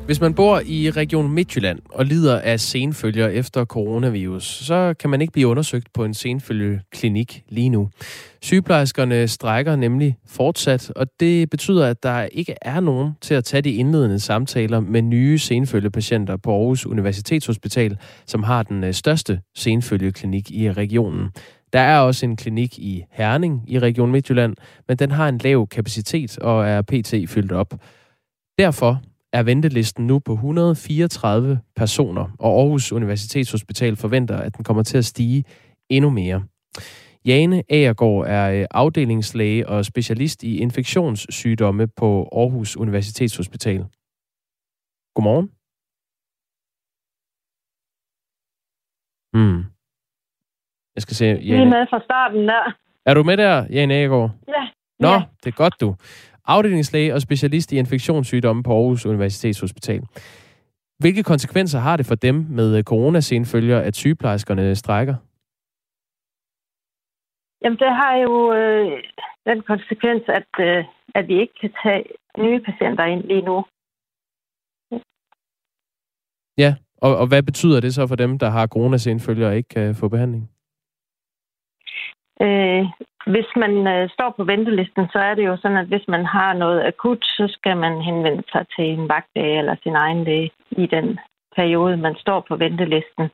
Hvis man bor i Region Midtjylland og lider af senfølger efter coronavirus, så kan man ikke blive undersøgt på en senfølgeklinik lige nu. Sygeplejerskerne strækker nemlig fortsat, og det betyder, at der ikke er nogen til at tage de indledende samtaler med nye senfølgepatienter på Aarhus Universitetshospital, som har den øh, største senfølgeklinik i regionen. Der er også en klinik i Herning i Region Midtjylland, men den har en lav kapacitet og er pt. fyldt op. Derfor er ventelisten nu på 134 personer, og Aarhus Universitetshospital forventer, at den kommer til at stige endnu mere. Jane Agergaard er øh, afdelingslæge og specialist i infektionssygdomme på Aarhus Universitetshospital. Godmorgen. Hmm. Jeg skal se, Jane. Er med fra starten der. Er du med der, Jane Agergaard? Ja. Nå, ja. det er godt du. Afdelingslæge og specialist i infektionssygdomme på Aarhus Universitetshospital. Hvilke konsekvenser har det for dem med coronasenfølger, at sygeplejerskerne strækker? Jamen, det har jo øh, den konsekvens, at, øh, at vi ikke kan tage nye patienter ind lige nu. Ja, og, og hvad betyder det så for dem, der har coronasenfølger og ikke kan få behandling? Øh, hvis man øh, står på ventelisten, så er det jo sådan, at hvis man har noget akut, så skal man henvende sig til en vagtlæge eller sin egen læge i den periode, man står på ventelisten.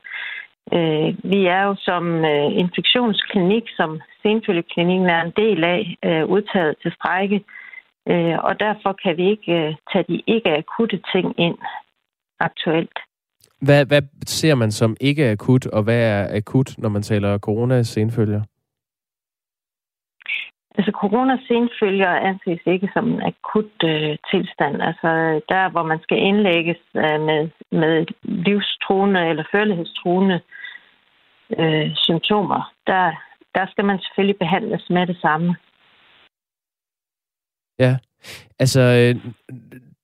Øh, vi er jo som øh, infektionsklinik, som senfølgeklinikken er en del af, øh, udtaget til strække, øh, og derfor kan vi ikke øh, tage de ikke akutte ting ind aktuelt. Hvad, hvad ser man som ikke akut, og hvad er akut, når man taler corona-senfølger? Altså coronasenfølger anses ikke som en akut øh, tilstand. Altså øh, der, hvor man skal indlægges øh, med, med livstruende eller førlighedstruende øh, symptomer, der, der skal man selvfølgelig behandles med det samme. Ja, altså øh,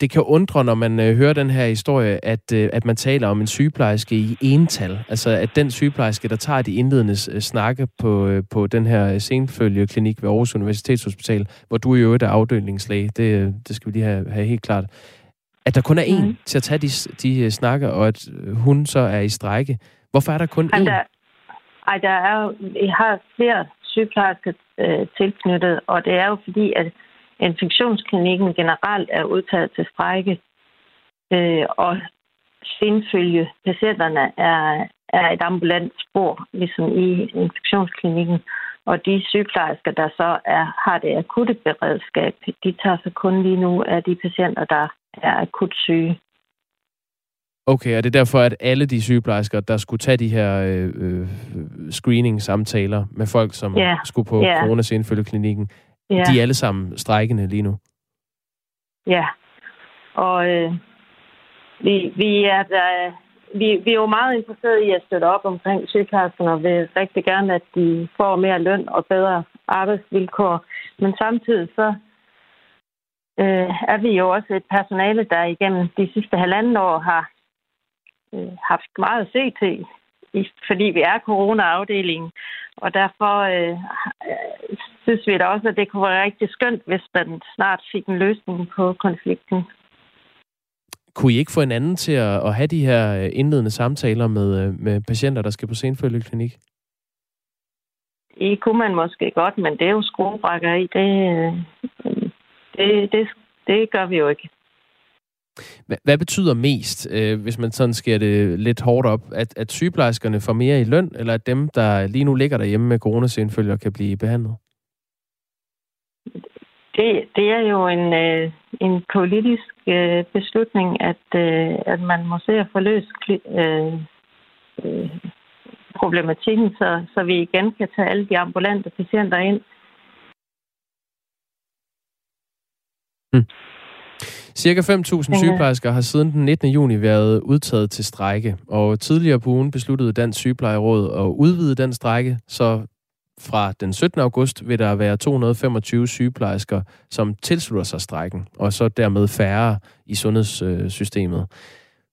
det kan undre, når man øh, hører den her historie, at, øh, at man taler om en sygeplejerske i ental. Altså, at den sygeplejerske, der tager de indledende øh, snakke på, øh, på den her senfølgeklinik ved Aarhus Universitetshospital, hvor du jo er afdelingslæge, det, øh, det skal vi lige have, have helt klart, at der kun er én mm. til at tage de, de øh, snakker, og at hun så er i strække. Hvorfor er der kun én? Der, ej, der er vi har flere sygeplejersker øh, tilknyttet, og det er jo fordi, at infektionsklinikken generelt er udtaget til strække, øh, og senfølge patienterne er, er et ambulant spor, ligesom i infektionsklinikken. Og de sygeplejersker, der så er, har det akutte beredskab, de tager sig kun lige nu af de patienter, der er akut syge. Okay, og det er derfor, at alle de sygeplejersker, der skulle tage de her øh, øh screening-samtaler med folk, som ja. skulle på yeah. coronasenfølgeklinikken, Ja. De er alle sammen strækkende lige nu. Ja, og øh, vi, vi, er der, vi, vi er jo meget interesserede i at støtte op omkring sygeplejerskerne, og vil rigtig gerne, at de får mere løn og bedre arbejdsvilkår. Men samtidig så øh, er vi jo også et personale, der igennem de sidste halvanden år har øh, haft meget at se til, fordi vi er corona-afdelingen. Og derfor øh, synes vi da også, at det kunne være rigtig skønt, hvis man snart fik en løsning på konflikten. Kunne I ikke få en anden til at, at have de her øh, indledende samtaler med, øh, med patienter, der skal på senfølgeklinik? Det kunne man måske godt, men det er jo skruebrækker i. Det, øh, det, det, det gør vi jo ikke. Hvad betyder mest, hvis man sådan skærer det lidt hårdt op, at, at sygeplejerskerne får mere i løn, eller at dem, der lige nu ligger derhjemme med coronasenfølger, kan blive behandlet? Det, det er jo en, øh, en politisk øh, beslutning, at, øh, at man må se at få løst øh, øh, problematikken, så, så vi igen kan tage alle de ambulante patienter ind. Hmm. Cirka 5.000 sygeplejersker har siden den 19. juni været udtaget til strække, og tidligere på ugen besluttede Dansk Sygeplejeråd at udvide den strække, så fra den 17. august vil der være 225 sygeplejersker, som tilslutter sig strækken, og så dermed færre i sundhedssystemet.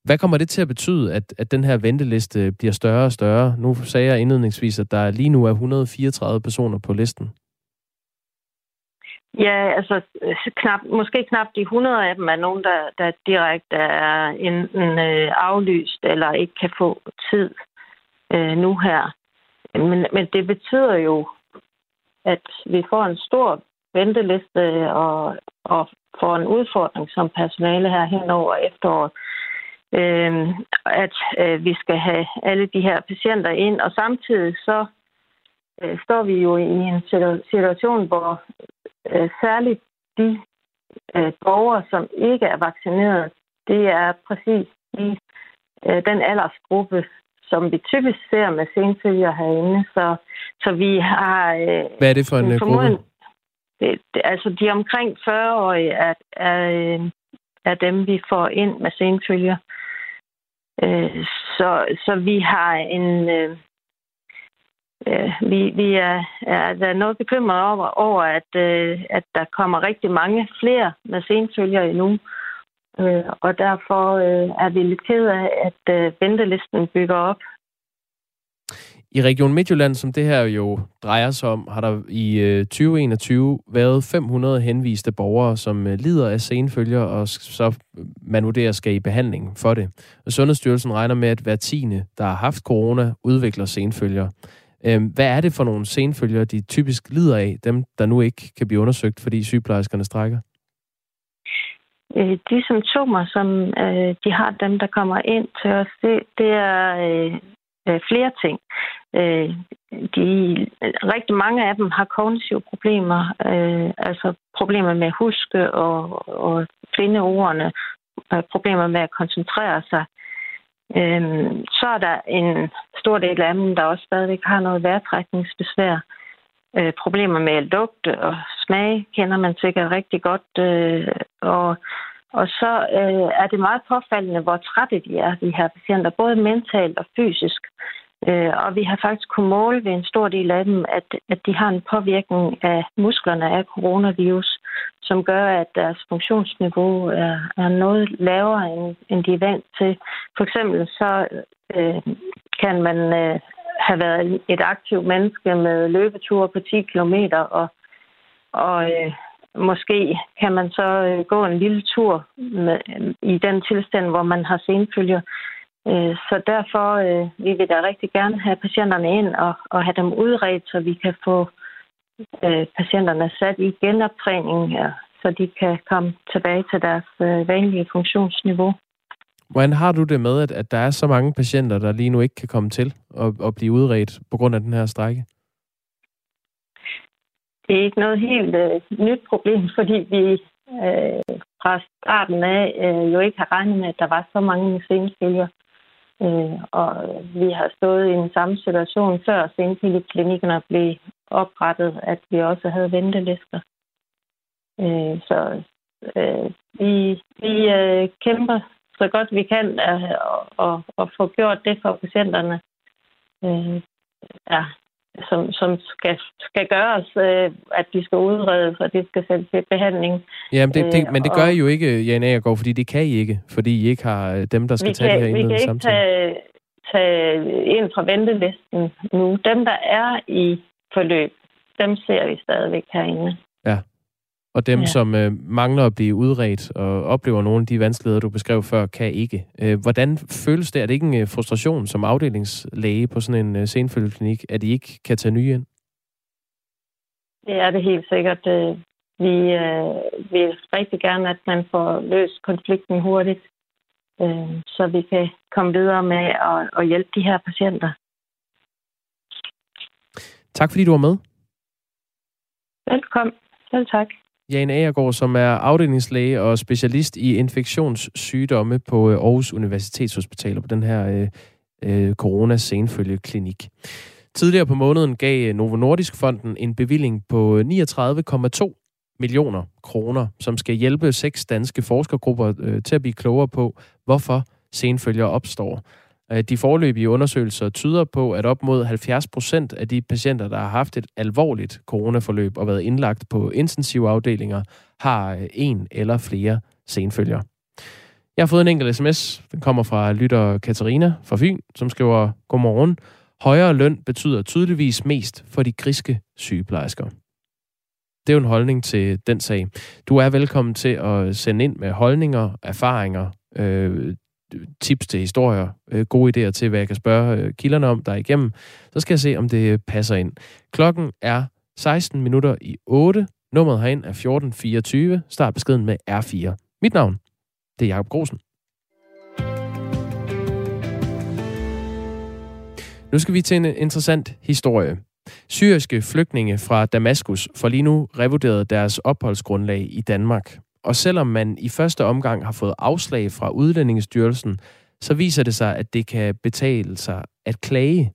Hvad kommer det til at betyde, at, at den her venteliste bliver større og større? Nu sagde jeg indledningsvis, at der lige nu er 134 personer på listen. Ja, altså øh, knap, måske knap de 100 af dem er nogen, der, der direkte er enten øh, aflyst eller ikke kan få tid øh, nu her. Men, men det betyder jo, at vi får en stor venteliste og, og får en udfordring som personale her hen over efteråret. Øh, at øh, vi skal have alle de her patienter ind, og samtidig så øh, står vi jo i en situation, hvor øh, særligt de øh, borgere, som ikke er vaccineret, det er præcis i øh, den aldersgruppe, som vi typisk ser med senfølger herinde. Så, så vi har... Øh, Hvad er det for en, en øh, gruppe? Det, det, altså, de omkring 40-årige er, er, øh, er dem, vi får ind med senfølger. Øh, så, så vi har en... Øh, øh, vi, vi er, er, er noget bekymret over, over at, øh, at der kommer rigtig mange flere med senfølger endnu. Øh, og derfor øh, er vi lidt ked af, at øh, ventelisten bygger op. I Region Midtjylland, som det her jo drejer sig om, har der i øh, 2021 været 500 henviste borgere, som øh, lider af senfølger, og så man vurderer skal i behandling for det. Og Sundhedsstyrelsen regner med, at hver tiende, der har haft corona, udvikler senfølger. Øhm, hvad er det for nogle senfølger, de typisk lider af, dem der nu ikke kan blive undersøgt, fordi sygeplejerskerne strækker? Øh, de symptomer, som øh, de har, dem der kommer ind til os, det, det er øh, øh flere ting. Øh, de, rigtig mange af dem har kognitive problemer, øh, altså problemer med at huske og, og finde ordene, problemer med at koncentrere sig. Øhm, så er der en stor del af dem, der også stadigvæk har noget vejrtrækningsbesvær. Øh, problemer med lugt og smag kender man sikkert rigtig godt. Øh, og, og så øh, er det meget påfaldende, hvor trætte de er, de her patienter, både mentalt og fysisk. Øh, og vi har faktisk kunnet måle ved en stor del af dem, at, at de har en påvirkning af musklerne af coronavirus, som gør, at deres funktionsniveau er, er noget lavere, end, end de er vant til. For eksempel så øh, kan man øh, have været et aktivt menneske med løbeture på 10 km, og, og øh, måske kan man så øh, gå en lille tur med, i den tilstand, hvor man har senfølger. Øh, så derfor øh, vil vi da rigtig gerne have patienterne ind og, og have dem udredt, så vi kan få øh, patienterne sat i genoptræning, ja, så de kan komme tilbage til deres øh, vanlige funktionsniveau. Hvordan har du det med, at, at der er så mange patienter, der lige nu ikke kan komme til at, at blive udredt på grund af den her strække? Det er ikke noget helt øh, nyt problem, [LAUGHS] fordi vi øh, fra starten af øh, jo ikke har regnet med, at der var så mange senfølger. Øh, og vi har stået i en samme situation før senfølgeklinikkerne blev oprettet, at vi også havde ventelister. Øh, så øh, vi, vi øh, kæmper så godt vi kan øh, og, og få gjort det for patienterne. Øh, ja, som, som skal, skal gøres, øh, at de skal udredes, og det skal sættes til behandling. Jamen, det, det, men det gør I jo ikke, Jan Agergaard, fordi det kan I ikke, fordi I ikke har øh, dem, der skal tage kan, det her Vi kan ikke tage, tage ind fra ventelisten nu. Dem, der er i forløb, dem ser vi stadigvæk herinde. Og dem, ja. som øh, mangler at blive udredt og oplever nogle af de vanskeligheder, du beskrev før, kan ikke. Øh, hvordan føles det? Er det ikke en øh, frustration som afdelingslæge på sådan en øh, senfølgeklinik, at I ikke kan tage nye ind? Det er det helt sikkert. Øh, vi øh, vil rigtig gerne, at man får løst konflikten hurtigt, øh, så vi kan komme videre med at, at hjælpe de her patienter. Tak fordi du var med. Velkommen. Selv tak. Jan Agergaard, som er afdelingslæge og specialist i infektionssygdomme på øh, Aarhus Universitetshospital på den her øh, øh, corona-senfølgeklinik. Tidligere på måneden gav øh, Novo Nordisk Fonden en bevilling på øh, 39,2 millioner kroner, som skal hjælpe seks danske forskergrupper øh, til at blive klogere på, hvorfor senfølger opstår. De forløbige undersøgelser tyder på, at op mod 70 procent af de patienter, der har haft et alvorligt coronaforløb og været indlagt på intensive afdelinger, har øh, en eller flere senfølger. Jeg har fået en enkelt sms. Den kommer fra lytter Katarina fra Fyn, som skriver, Godmorgen. Højere løn betyder tydeligvis mest for de griske sygeplejersker. Det er jo en holdning til den sag. Du er velkommen til at sende ind med holdninger, erfaringer, øh, tips til historier, øh, gode idéer til, hvad jeg kan spørge øh, kilderne om der er igennem, så skal jeg se, om det passer ind. Klokken er 16 minutter i 8. Nummeret herind er 1424. Start beskeden med R4. Mit navn, det er Jacob Grosen. Nu skal vi til en interessant historie. Syriske flygtninge fra Damaskus får lige nu revurderet deres opholdsgrundlag i Danmark. Og selvom man i første omgang har fået afslag fra Udlændingestyrelsen, så viser det sig, at det kan betale sig at klage.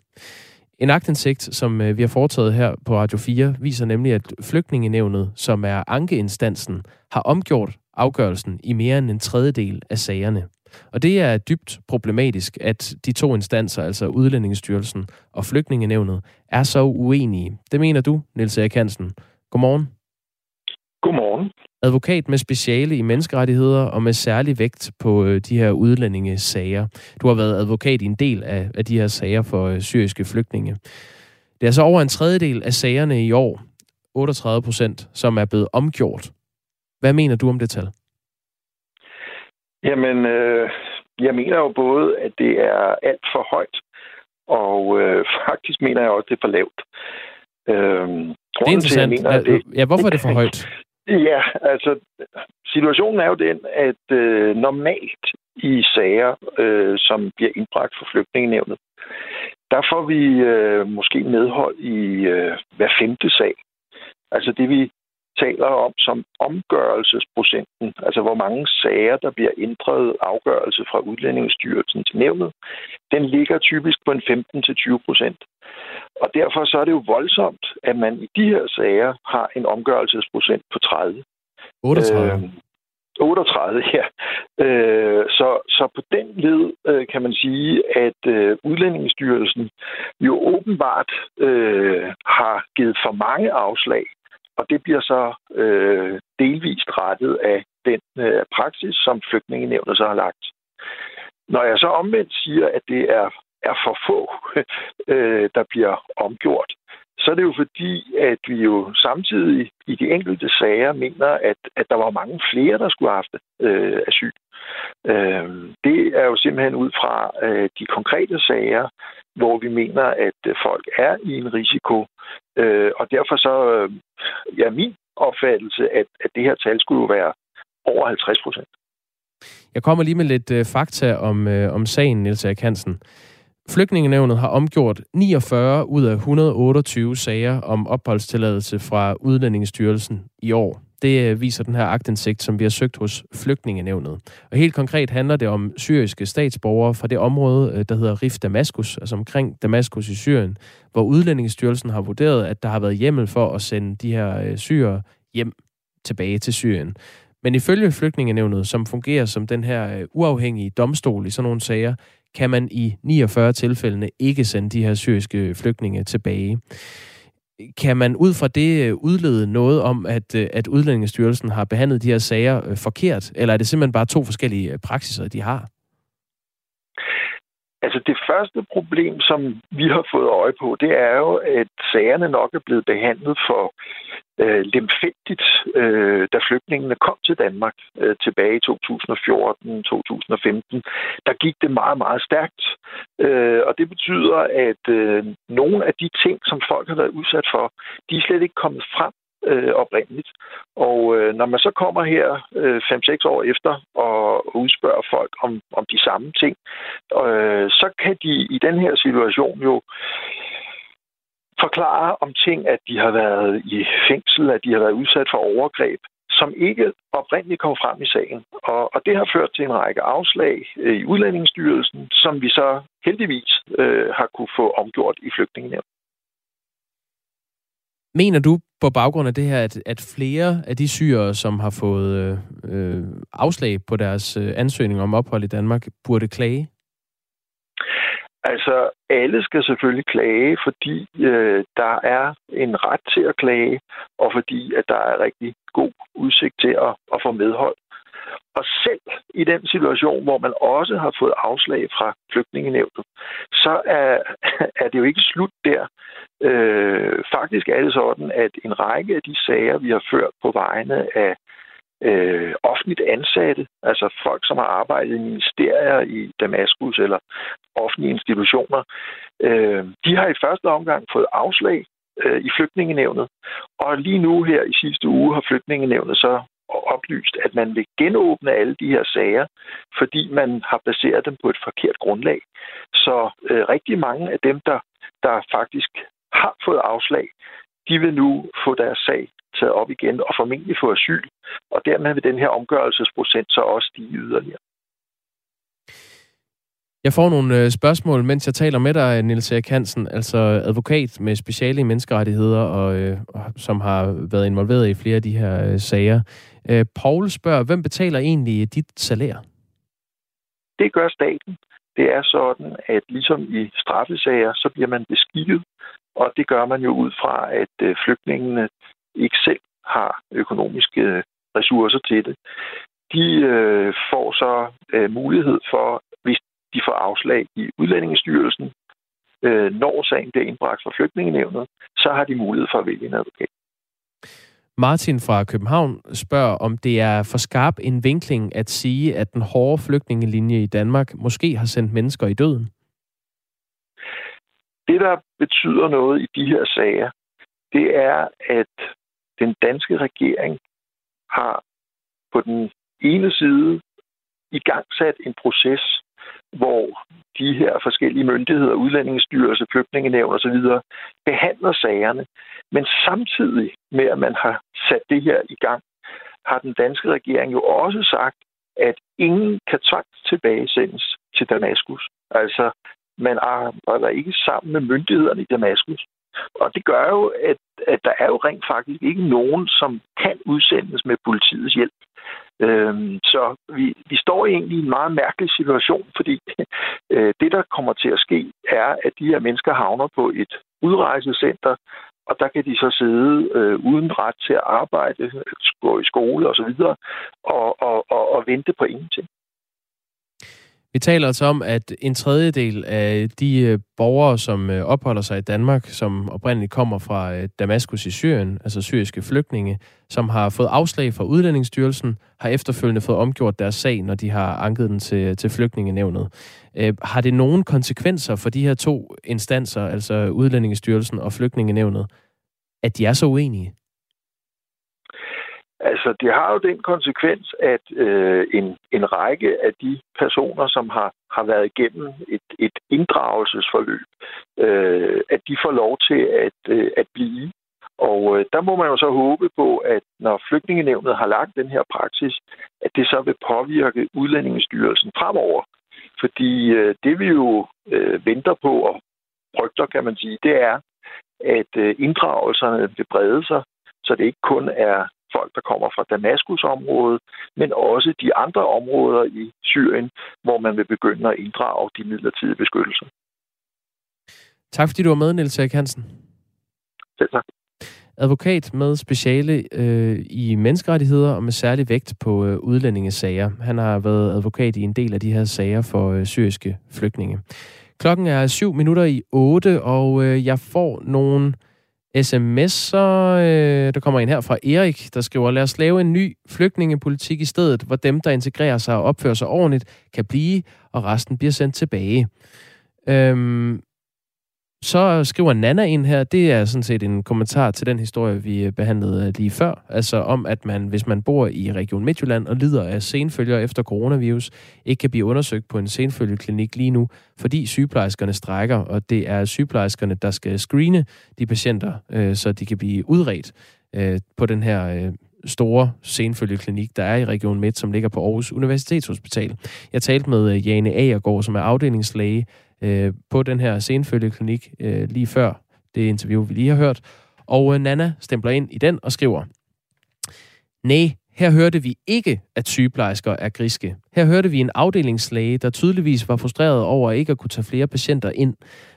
En aktindsigt, som øh, vi har foretaget her på Radio 4, viser nemlig, at flygtningenevnet, som er ankeinstansen, har omgjort afgørelsen i mere end en tredjedel af sagerne. Og det er dybt problematisk, at de to instanser, altså Udlændingestyrelsen og Flygtningenevnet, er så uenige. Det mener du, Niels Erik Hansen. Godmorgen. Godmorgen. Advokat med speciale i menneskerettigheder og med særlig vægt på øh, de her udlændingesager. Du har været advokat i en del af, af de her sager for øh, syriske flygtninge. Det er så over en tredjedel af sagerne i år, 38 procent, som er blevet omgjort. Hvad mener du om det tal? Jamen, øh, jeg mener jo både, at det er alt for højt, og øh, [LAUGHS] faktisk mener jeg også, at det er for lavt. Øh, det er interessant. Til, mener, det... Ja, hvorfor er det for højt? Ja, altså, situationen er jo den, at øh, normalt i sager, øh, som bliver indbragt for flygtningenevnet, der får vi øh, måske medhold i øh, hver femte sag. Altså det, vi taler om som omgørelsesprocenten, altså hvor mange sager, der bliver ændret afgørelse fra Udlændingsstyrelsen til nævnet, den ligger typisk på en 15-20 procent. Og derfor så er det jo voldsomt, at man i de her sager har en omgørelsesprocent på 30. 38? Øh, 38, ja. Øh, så, så på den led øh, kan man sige, at øh, Udlændingsstyrelsen jo åbenbart øh, har givet for mange afslag og det bliver så øh, delvist rettet af den øh, praksis, som flygtningenevnet så har lagt. Når jeg så omvendt siger, at det er, er for få, [LAUGHS] øh, der bliver omgjort, så er det jo fordi, at vi jo samtidig i de enkelte sager mener, at, at der var mange flere, der skulle have haft øh, asyl. Øh, det er jo simpelthen ud fra øh, de konkrete sager, hvor vi mener, at folk er i en risiko. Øh, og derfor så øh, ja, min opfattelse, at, at det her tal skulle jo være over 50 procent. Jeg kommer lige med lidt øh, fakta om, øh, om sagen, Niels Erik Hansen. Flygtningenævnet har omgjort 49 ud af 128 sager om opholdstilladelse fra Udlændingsstyrelsen i år. Det øh, viser den her agtindsigt, som vi har søgt hos Flygtningenævnet. Og helt konkret handler det om syriske statsborgere fra det område, øh, der hedder Rif Damaskus, altså omkring Damaskus i Syrien, hvor Udlændingsstyrelsen har vurderet, at der har været hjemmel for at sende de her øh, syre hjem tilbage til Syrien. Men ifølge Flygtningenævnet, som fungerer som den her øh, uafhængige domstol i sådan nogle sager, kan man i 49 tilfældene ikke sende de her syriske flygtninge tilbage. Kan man ud fra det øh, udlede noget om, at, øh, at Udlændingestyrelsen har behandlet de her sager øh, forkert, eller er det simpelthen bare to forskellige praksiser, de har? Altså det første problem, som vi har fået øje på, det er jo, at sagerne nok er blevet behandlet for øh, lemfældigt, øh, da flygtningene kom til Danmark øh, tilbage i 2014-2015. Der gik det meget, meget stærkt. Øh, og det betyder, at øh, nogle af de ting, som folk har været udsat for, de er slet ikke kommet frem øh, oprindeligt. Og øh, når man så kommer her øh, 5-6 år efter og udspørger folk om, om de samme ting, øh, så kan de i den her situation jo forklare om ting, at de har været i fængsel, at de har været udsat for overgreb, som ikke oprindeligt kom frem i sagen. Og, og det har ført til en række afslag øh, i Udlændingsstyrelsen, som vi så heldigvis øh, har kunne få omgjort i flygtningenævn. Mener du på baggrund af det her, at, at flere af de syrere, som har fået øh, øh, afslag på deres øh, ansøgning om ophold i Danmark, burde klage? Altså, alle skal selvfølgelig klage, fordi øh, der er en ret til at klage, og fordi at der er rigtig god udsigt til at, at få medhold. Og selv i den situation, hvor man også har fået afslag fra flygtningenævnet, så er, er det jo ikke slut der. Øh, faktisk er det sådan, at en række af de sager, vi har ført på vegne af øh, offentligt ansatte, altså folk, som har arbejdet i ministerier i Damaskus eller offentlige institutioner, øh, de har i første omgang fået afslag øh, i flygtningenevnet. Og lige nu her i sidste uge har flygtningenevnet så oplyst, at man vil genåbne alle de her sager, fordi man har baseret dem på et forkert grundlag. Så øh, rigtig mange af dem, der, der faktisk har fået afslag, de vil nu få deres sag taget op igen og formentlig få asyl. Og dermed vil den her omgørelsesprocent så også stige yderligere. Jeg får nogle øh, spørgsmål, mens jeg taler med dig, Nils Erik Hansen, altså advokat med speciale i menneskerettigheder, og, øh, som har været involveret i flere af de her øh, sager. Øh, Paul spørger, hvem betaler egentlig dit salær? det gør staten. Det er sådan, at ligesom i straffesager, så bliver man beskikket, og det gør man jo ud fra, at øh, flygtningene ikke selv har økonomiske ressourcer til det. De øh, får så øh, mulighed for, hvis de får afslag i Udlændingestyrelsen, øh, når sagen bliver indbragt fra flygtningenevnet, så har de mulighed for at vælge en advokat. Martin fra København spørger, om det er for skarp en vinkling at sige, at den hårde flygtningelinje i Danmark måske har sendt mennesker i døden. Det, der betyder noget i de her sager, det er, at den danske regering har på den ene side i gang sat en proces, hvor de her forskellige myndigheder, udlændingsstyrelse, flygtningenævn osv., behandler sagerne. Men samtidig med, at man har sat det her i gang, har den danske regering jo også sagt, at ingen kan tvangs tilbagesendes til Damaskus. Altså, man arbejder ikke sammen med myndighederne i Damaskus. Og det gør jo, at, at der er jo rent faktisk ikke nogen, som kan udsendes med politiets hjælp. Øhm, så vi, vi står egentlig i en meget mærkelig situation, fordi [LAUGHS] øh, det, der kommer til at ske, er, at de her mennesker havner på et udrejsecenter, og der kan de så sidde øh, uden ret til at arbejde, gå i skole osv., og, og, og, og, og vente på ingenting. Vi taler altså om, at en tredjedel af de øh, borgere, som øh, opholder sig i Danmark, som oprindeligt kommer fra øh, Damaskus i Syrien, altså syriske flygtninge, som har fået afslag fra Udlændingsstyrelsen, har efterfølgende fået omgjort deres sag, når de har anket den til, til flygtningenevnet. Har det nogen konsekvenser for de her to instanser, altså Udlændingsstyrelsen og flygtningenevnet, at de er så uenige? Altså, det har jo den konsekvens, at øh, en, en række af de personer, som har, har været igennem et, et inddragelsesforløb, øh, at de får lov til at, øh, at blive. Og øh, der må man jo så håbe på, at når flygtningenevnet har lagt den her praksis, at det så vil påvirke udlændingestyrelsen fremover. Fordi øh, det vi jo øh, venter på og frygter, kan man sige, det er, at øh, inddragelserne vil brede sig, så det ikke kun er folk, der kommer fra Damaskus-området, men også de andre områder i Syrien, hvor man vil begynde at inddrage de midlertidige beskyttelser. Tak fordi du var med, Niels Erik Hansen. Selv tak. Advokat med speciale øh, i menneskerettigheder og med særlig vægt på øh, udlændingesager. Han har været advokat i en del af de her sager for øh, syriske flygtninge. Klokken er syv minutter i otte, og øh, jeg får nogle sms'er. Øh, der kommer en her fra Erik, der skriver, lad os lave en ny flygtningepolitik i stedet, hvor dem, der integrerer sig og opfører sig ordentligt, kan blive, og resten bliver sendt tilbage. Øhm, så skriver Nana ind her, det er sådan set en kommentar til den historie, vi øh, behandlede øh, lige før. Altså om, at man, hvis man bor i Region Midtjylland og lider af senfølger efter coronavirus, ikke kan blive undersøgt på en senfølgeklinik lige nu, fordi sygeplejerskerne strækker, og det er sygeplejerskerne, der skal screene de patienter, øh, så de kan blive udredt øh, på den her øh, store senfølgeklinik, der er i Region Midt, som ligger på Aarhus Universitetshospital. Jeg talte med øh, Jane Agergaard, som er afdelingslæge øh, på den her senfølgeklinik øh, lige før det interview, vi lige har hørt. Og øh, Nana stempler ind i den og skriver, Nej, her hørte vi ikke, at sygeplejersker er griske. Her hørte vi en afdelingslæge, der tydeligvis var frustreret over ikke at kunne tage flere patienter ind.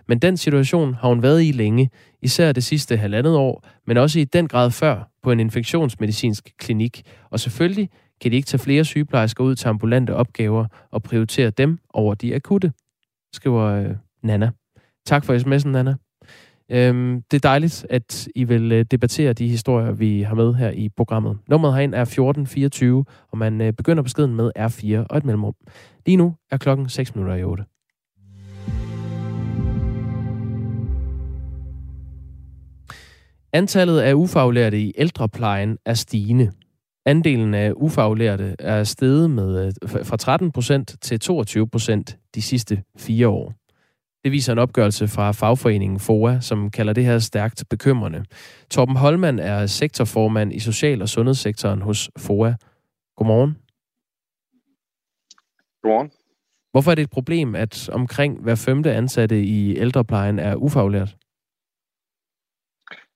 Men den situation har hun været i længe, især det sidste halvandet år, men også i den grad før på en infektionsmedicinsk klinik. Og selvfølgelig kan de ikke tage flere sygeplejersker ud til ambulante opgaver og prioritere dem over de akutte skriver øh, Nana. Tak for sms'en, Nana. Øhm, det er dejligt, at I vil øh, debattere de historier, vi har med her i programmet. Nummeret herind er 1424, og man øh, begynder beskeden med R4 og et mellemrum. Lige nu er klokken 6 minutter i 8. Antallet af ufaglærte i ældreplejen er stigende. Andelen af ufaglærte er steget med, øh, fra 13 procent til 22 procent de sidste fire år. Det viser en opgørelse fra fagforeningen FOA, som kalder det her stærkt bekymrende. Torben Holman er sektorformand i social- og sundhedssektoren hos FOA. Godmorgen. Godmorgen. Hvorfor er det et problem, at omkring hver femte ansatte i ældreplejen er ufaglært?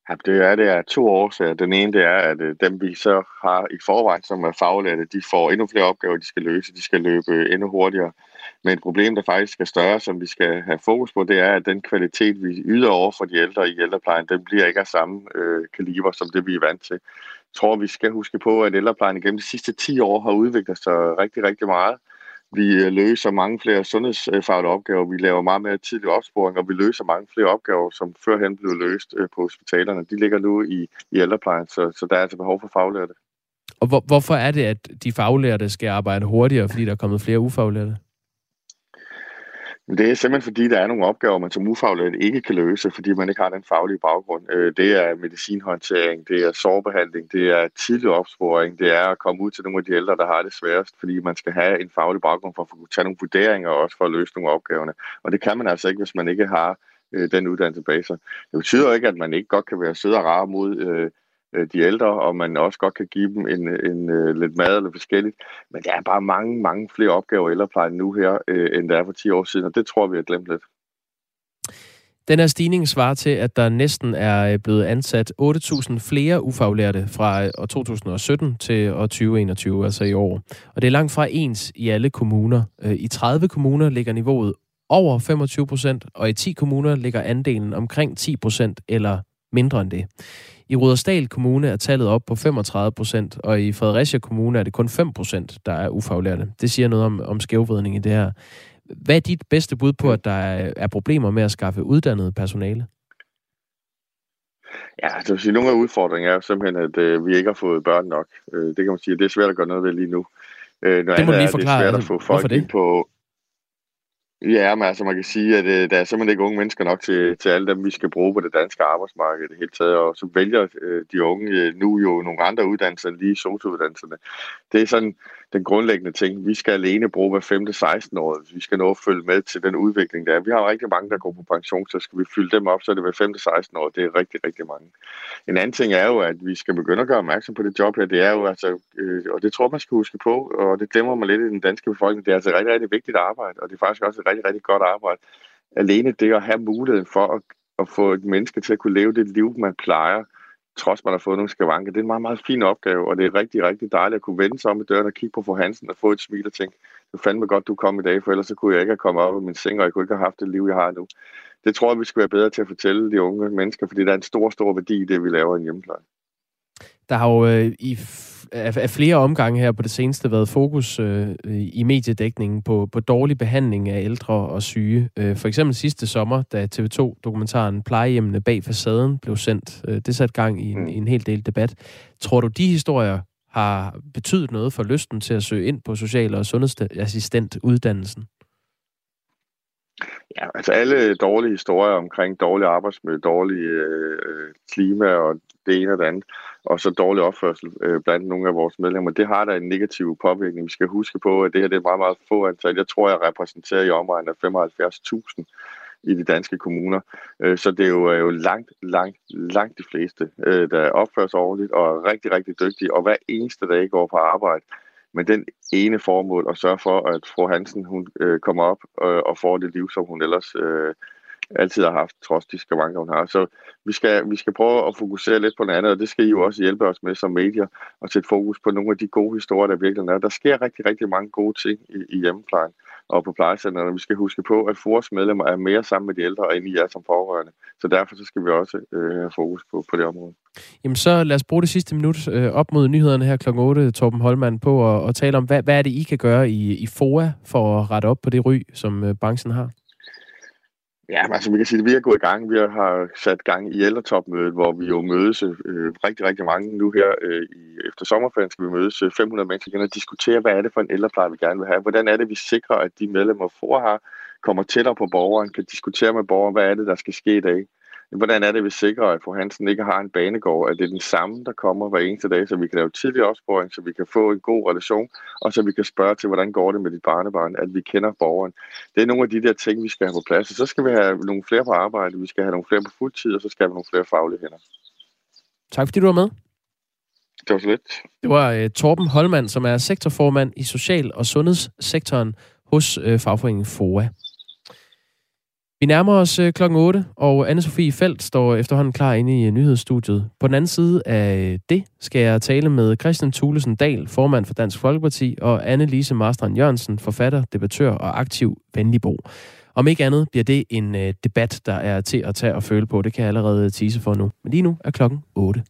Ja, det er det af to årsager. Den ene det er, at øh, dem vi så har i forvejen, som er faglærte, de får endnu flere opgaver, de skal løse. De skal løbe øh, endnu hurtigere. Men et problem, der faktisk er større, som vi skal have fokus på, det er, at den kvalitet, vi yder over for de ældre i ældreplejen, den bliver ikke af samme øh, kaliber, som det vi er vant til. Jeg tror, vi skal huske på, at ældreplejen gennem de sidste 10 år har udviklet sig rigtig, rigtig meget. Vi øh, løser mange flere sundhedsfaglige opgaver, vi laver meget mere tidlig opsporing, og vi løser mange flere opgaver, som førhen blev løst øh, på hospitalerne. De ligger nu i, i ældreplejen, så, så der er altså behov for faglærte. Og hvor, hvorfor er det, at de faglærte skal arbejde hurtigere, fordi der er kommet flere ufaglærte? Det er simpelthen fordi, der er nogle opgaver, man som ufaglært ikke kan løse, fordi man ikke har den faglige baggrund. Øh, det er medicinhåndtering, det er sårbehandling, det er tidlig opsporing, det er at komme ud til nogle af de ældre, der har det sværest, fordi man skal have en faglig baggrund for at kunne tage nogle vurderinger og også for at løse nogle opgaverne. Og det kan man altså ikke, hvis man ikke har øh, den uddannelse bag sig. Det betyder ikke, at man ikke godt kan være sød og rar mod øh, Øh, de ældre, og man også godt kan give dem en, en, en lidt mad eller forskelligt. Men der er bare mange, mange flere opgaver i ældreplejen nu her, øh, end der er for 10 år siden, og det tror vi har glemt lidt. Den her stigning svarer til, at der næsten er blevet ansat 8.000 flere ufaglærte fra år 2017 til år 2021, altså i år. Og det er langt fra ens i alle kommuner. I 30 kommuner ligger niveauet over 25 procent, og i 10 kommuner ligger andelen omkring 10 procent eller mindre end det. I Rudersdal Kommune er tallet op på 35 procent, og i Fredericia Kommune er det kun 5 procent, der er ufaglærte. Det siger noget om, om skævvridning i det her. Hvad er dit bedste bud på, at der er, er problemer med at skaffe uddannet personale? Ja, altså sige, nogle af udfordringerne er jo simpelthen, at øh, vi ikke har fået børn nok. Øh, det kan man sige, det er svært at gøre noget ved lige nu. Øh, noget det må du lige forklare. Det er svært at få folk ind på, Ja, men altså man kan sige, at øh, der er simpelthen ikke unge mennesker nok til, til alle dem, vi skal bruge på det danske arbejdsmarked i det hele taget. Og så vælger øh, de unge øh, nu jo nogle andre uddannelser end lige sosuddannelserne. Det er sådan den grundlæggende ting. Vi skal alene bruge hver 5. 16 år, hvis vi skal nå at følge med til den udvikling, der er. Vi har rigtig mange, der går på pension, så skal vi fylde dem op, så er det hver 5. 16 år. Det er rigtig, rigtig mange. En anden ting er jo, at vi skal begynde at gøre opmærksom på det job her. Det er jo altså, øh, og det tror man skal huske på, og det glemmer man lidt i den danske befolkning. Det er altså rigtig, rigtig vigtigt arbejde, og det er faktisk også et rigtig, rigtig godt arbejde. Alene det at have muligheden for at, at få et menneske til at kunne leve det liv, man plejer, trods man har fået nogle skavanker. Det er en meget, meget fin opgave, og det er rigtig, rigtig dejligt at kunne vende sig om i døren og kigge på for Hansen og få et smil og tænke, det fandme godt, du kom i dag, for ellers så kunne jeg ikke have kommet op af min seng, og jeg kunne ikke have haft det liv, jeg har nu. Det tror jeg, vi skal være bedre til at fortælle de unge mennesker, fordi der er en stor, stor værdi i det, vi laver i en hjemmepleje. Der har jo øh, i af flere omgange her på det seneste været fokus øh, i mediedækningen på, på dårlig behandling af ældre og syge. Øh, for eksempel sidste sommer, da TV2-dokumentaren Plejehjemmene bag facaden blev sendt. Øh, det satte gang i en, mm. i en hel del debat. Tror du, de historier har betydet noget for lysten til at søge ind på social- og sundhedsassistentuddannelsen? Ja, altså alle dårlige historier omkring dårlig arbejdsmiljø, dårlig øh, klima og det ene og det andet, og så dårlig opførsel øh, blandt nogle af vores medlemmer, det har da en negativ påvirkning. Vi skal huske på, at det her det er meget, meget få antal. Jeg tror, jeg repræsenterer i omegnen af 75.000 i de danske kommuner. Øh, så det er jo, er jo langt, langt, langt de fleste, øh, der opfører sig ordentligt og er rigtig, rigtig dygtige, og hver eneste dag går på arbejde med den ene formål at sørge for, at fru Hansen hun øh, kommer op øh, og får det liv, som hun ellers øh, altid har haft, trods de skavanker, hun har. Så vi skal, vi skal prøve at fokusere lidt på noget andet, og det skal I jo også hjælpe os med som medier, og sætte fokus på nogle af de gode historier, der virkelig er. Der sker rigtig, rigtig mange gode ting i, i hjemmeplejen og på plejecenterne. Vi skal huske på, at FORS medlemmer er mere sammen med de ældre, end I er som pårørende. Så derfor så skal vi også øh, have fokus på, på det område. Jamen så lad os bruge det sidste minut øh, op mod nyhederne her kl. 8, Torben Holmann, på at, at tale om, hvad, hvad er det, I kan gøre i, i FOA for at rette op på det ry, som øh, branchen har? Ja, men altså vi kan sige, at vi er gået i gang. Vi har sat gang i ældretopmødet, hvor vi jo mødes øh, rigtig, rigtig mange nu her øh, i, efter sommerferien. Skal vi mødes øh, 500 mennesker igen og diskutere, hvad er det for en ældrepleje, vi gerne vil have. Hvordan er det, vi sikrer, at de medlemmer for har kommer tættere på borgeren, kan diskutere med borgeren, hvad er det, der skal ske i dag. Hvordan er det, vi sikrer, at fru Hansen ikke har en banegård, at det er den samme, der kommer hver eneste dag, så vi kan lave tidlig opsporing, så vi kan få en god relation, og så vi kan spørge til, hvordan går det med dit barnebarn, at vi kender borgeren. Det er nogle af de der ting, vi skal have på plads, og så skal vi have nogle flere på arbejde, vi skal have nogle flere på fuldtid, og så skal vi have nogle flere faglige hænder. Tak fordi du var med. Det var så lidt. Det var uh, Torben Holmand, som er sektorformand i social- og sundhedssektoren hos uh, fagforeningen FOA. Vi nærmer os øh, klokken 8, og Anne-Sophie Felt står efterhånden klar inde i øh, nyhedsstudiet. På den anden side af øh, det skal jeg tale med Christian Thulesen Dahl, formand for Dansk Folkeparti, og Anne-Lise Marstrand Jørgensen, forfatter, debattør og aktiv venligbo. Om ikke andet bliver det en debat, der er til at tage og føle på. Det kan jeg allerede tease for nu. Men lige nu er klokken 8.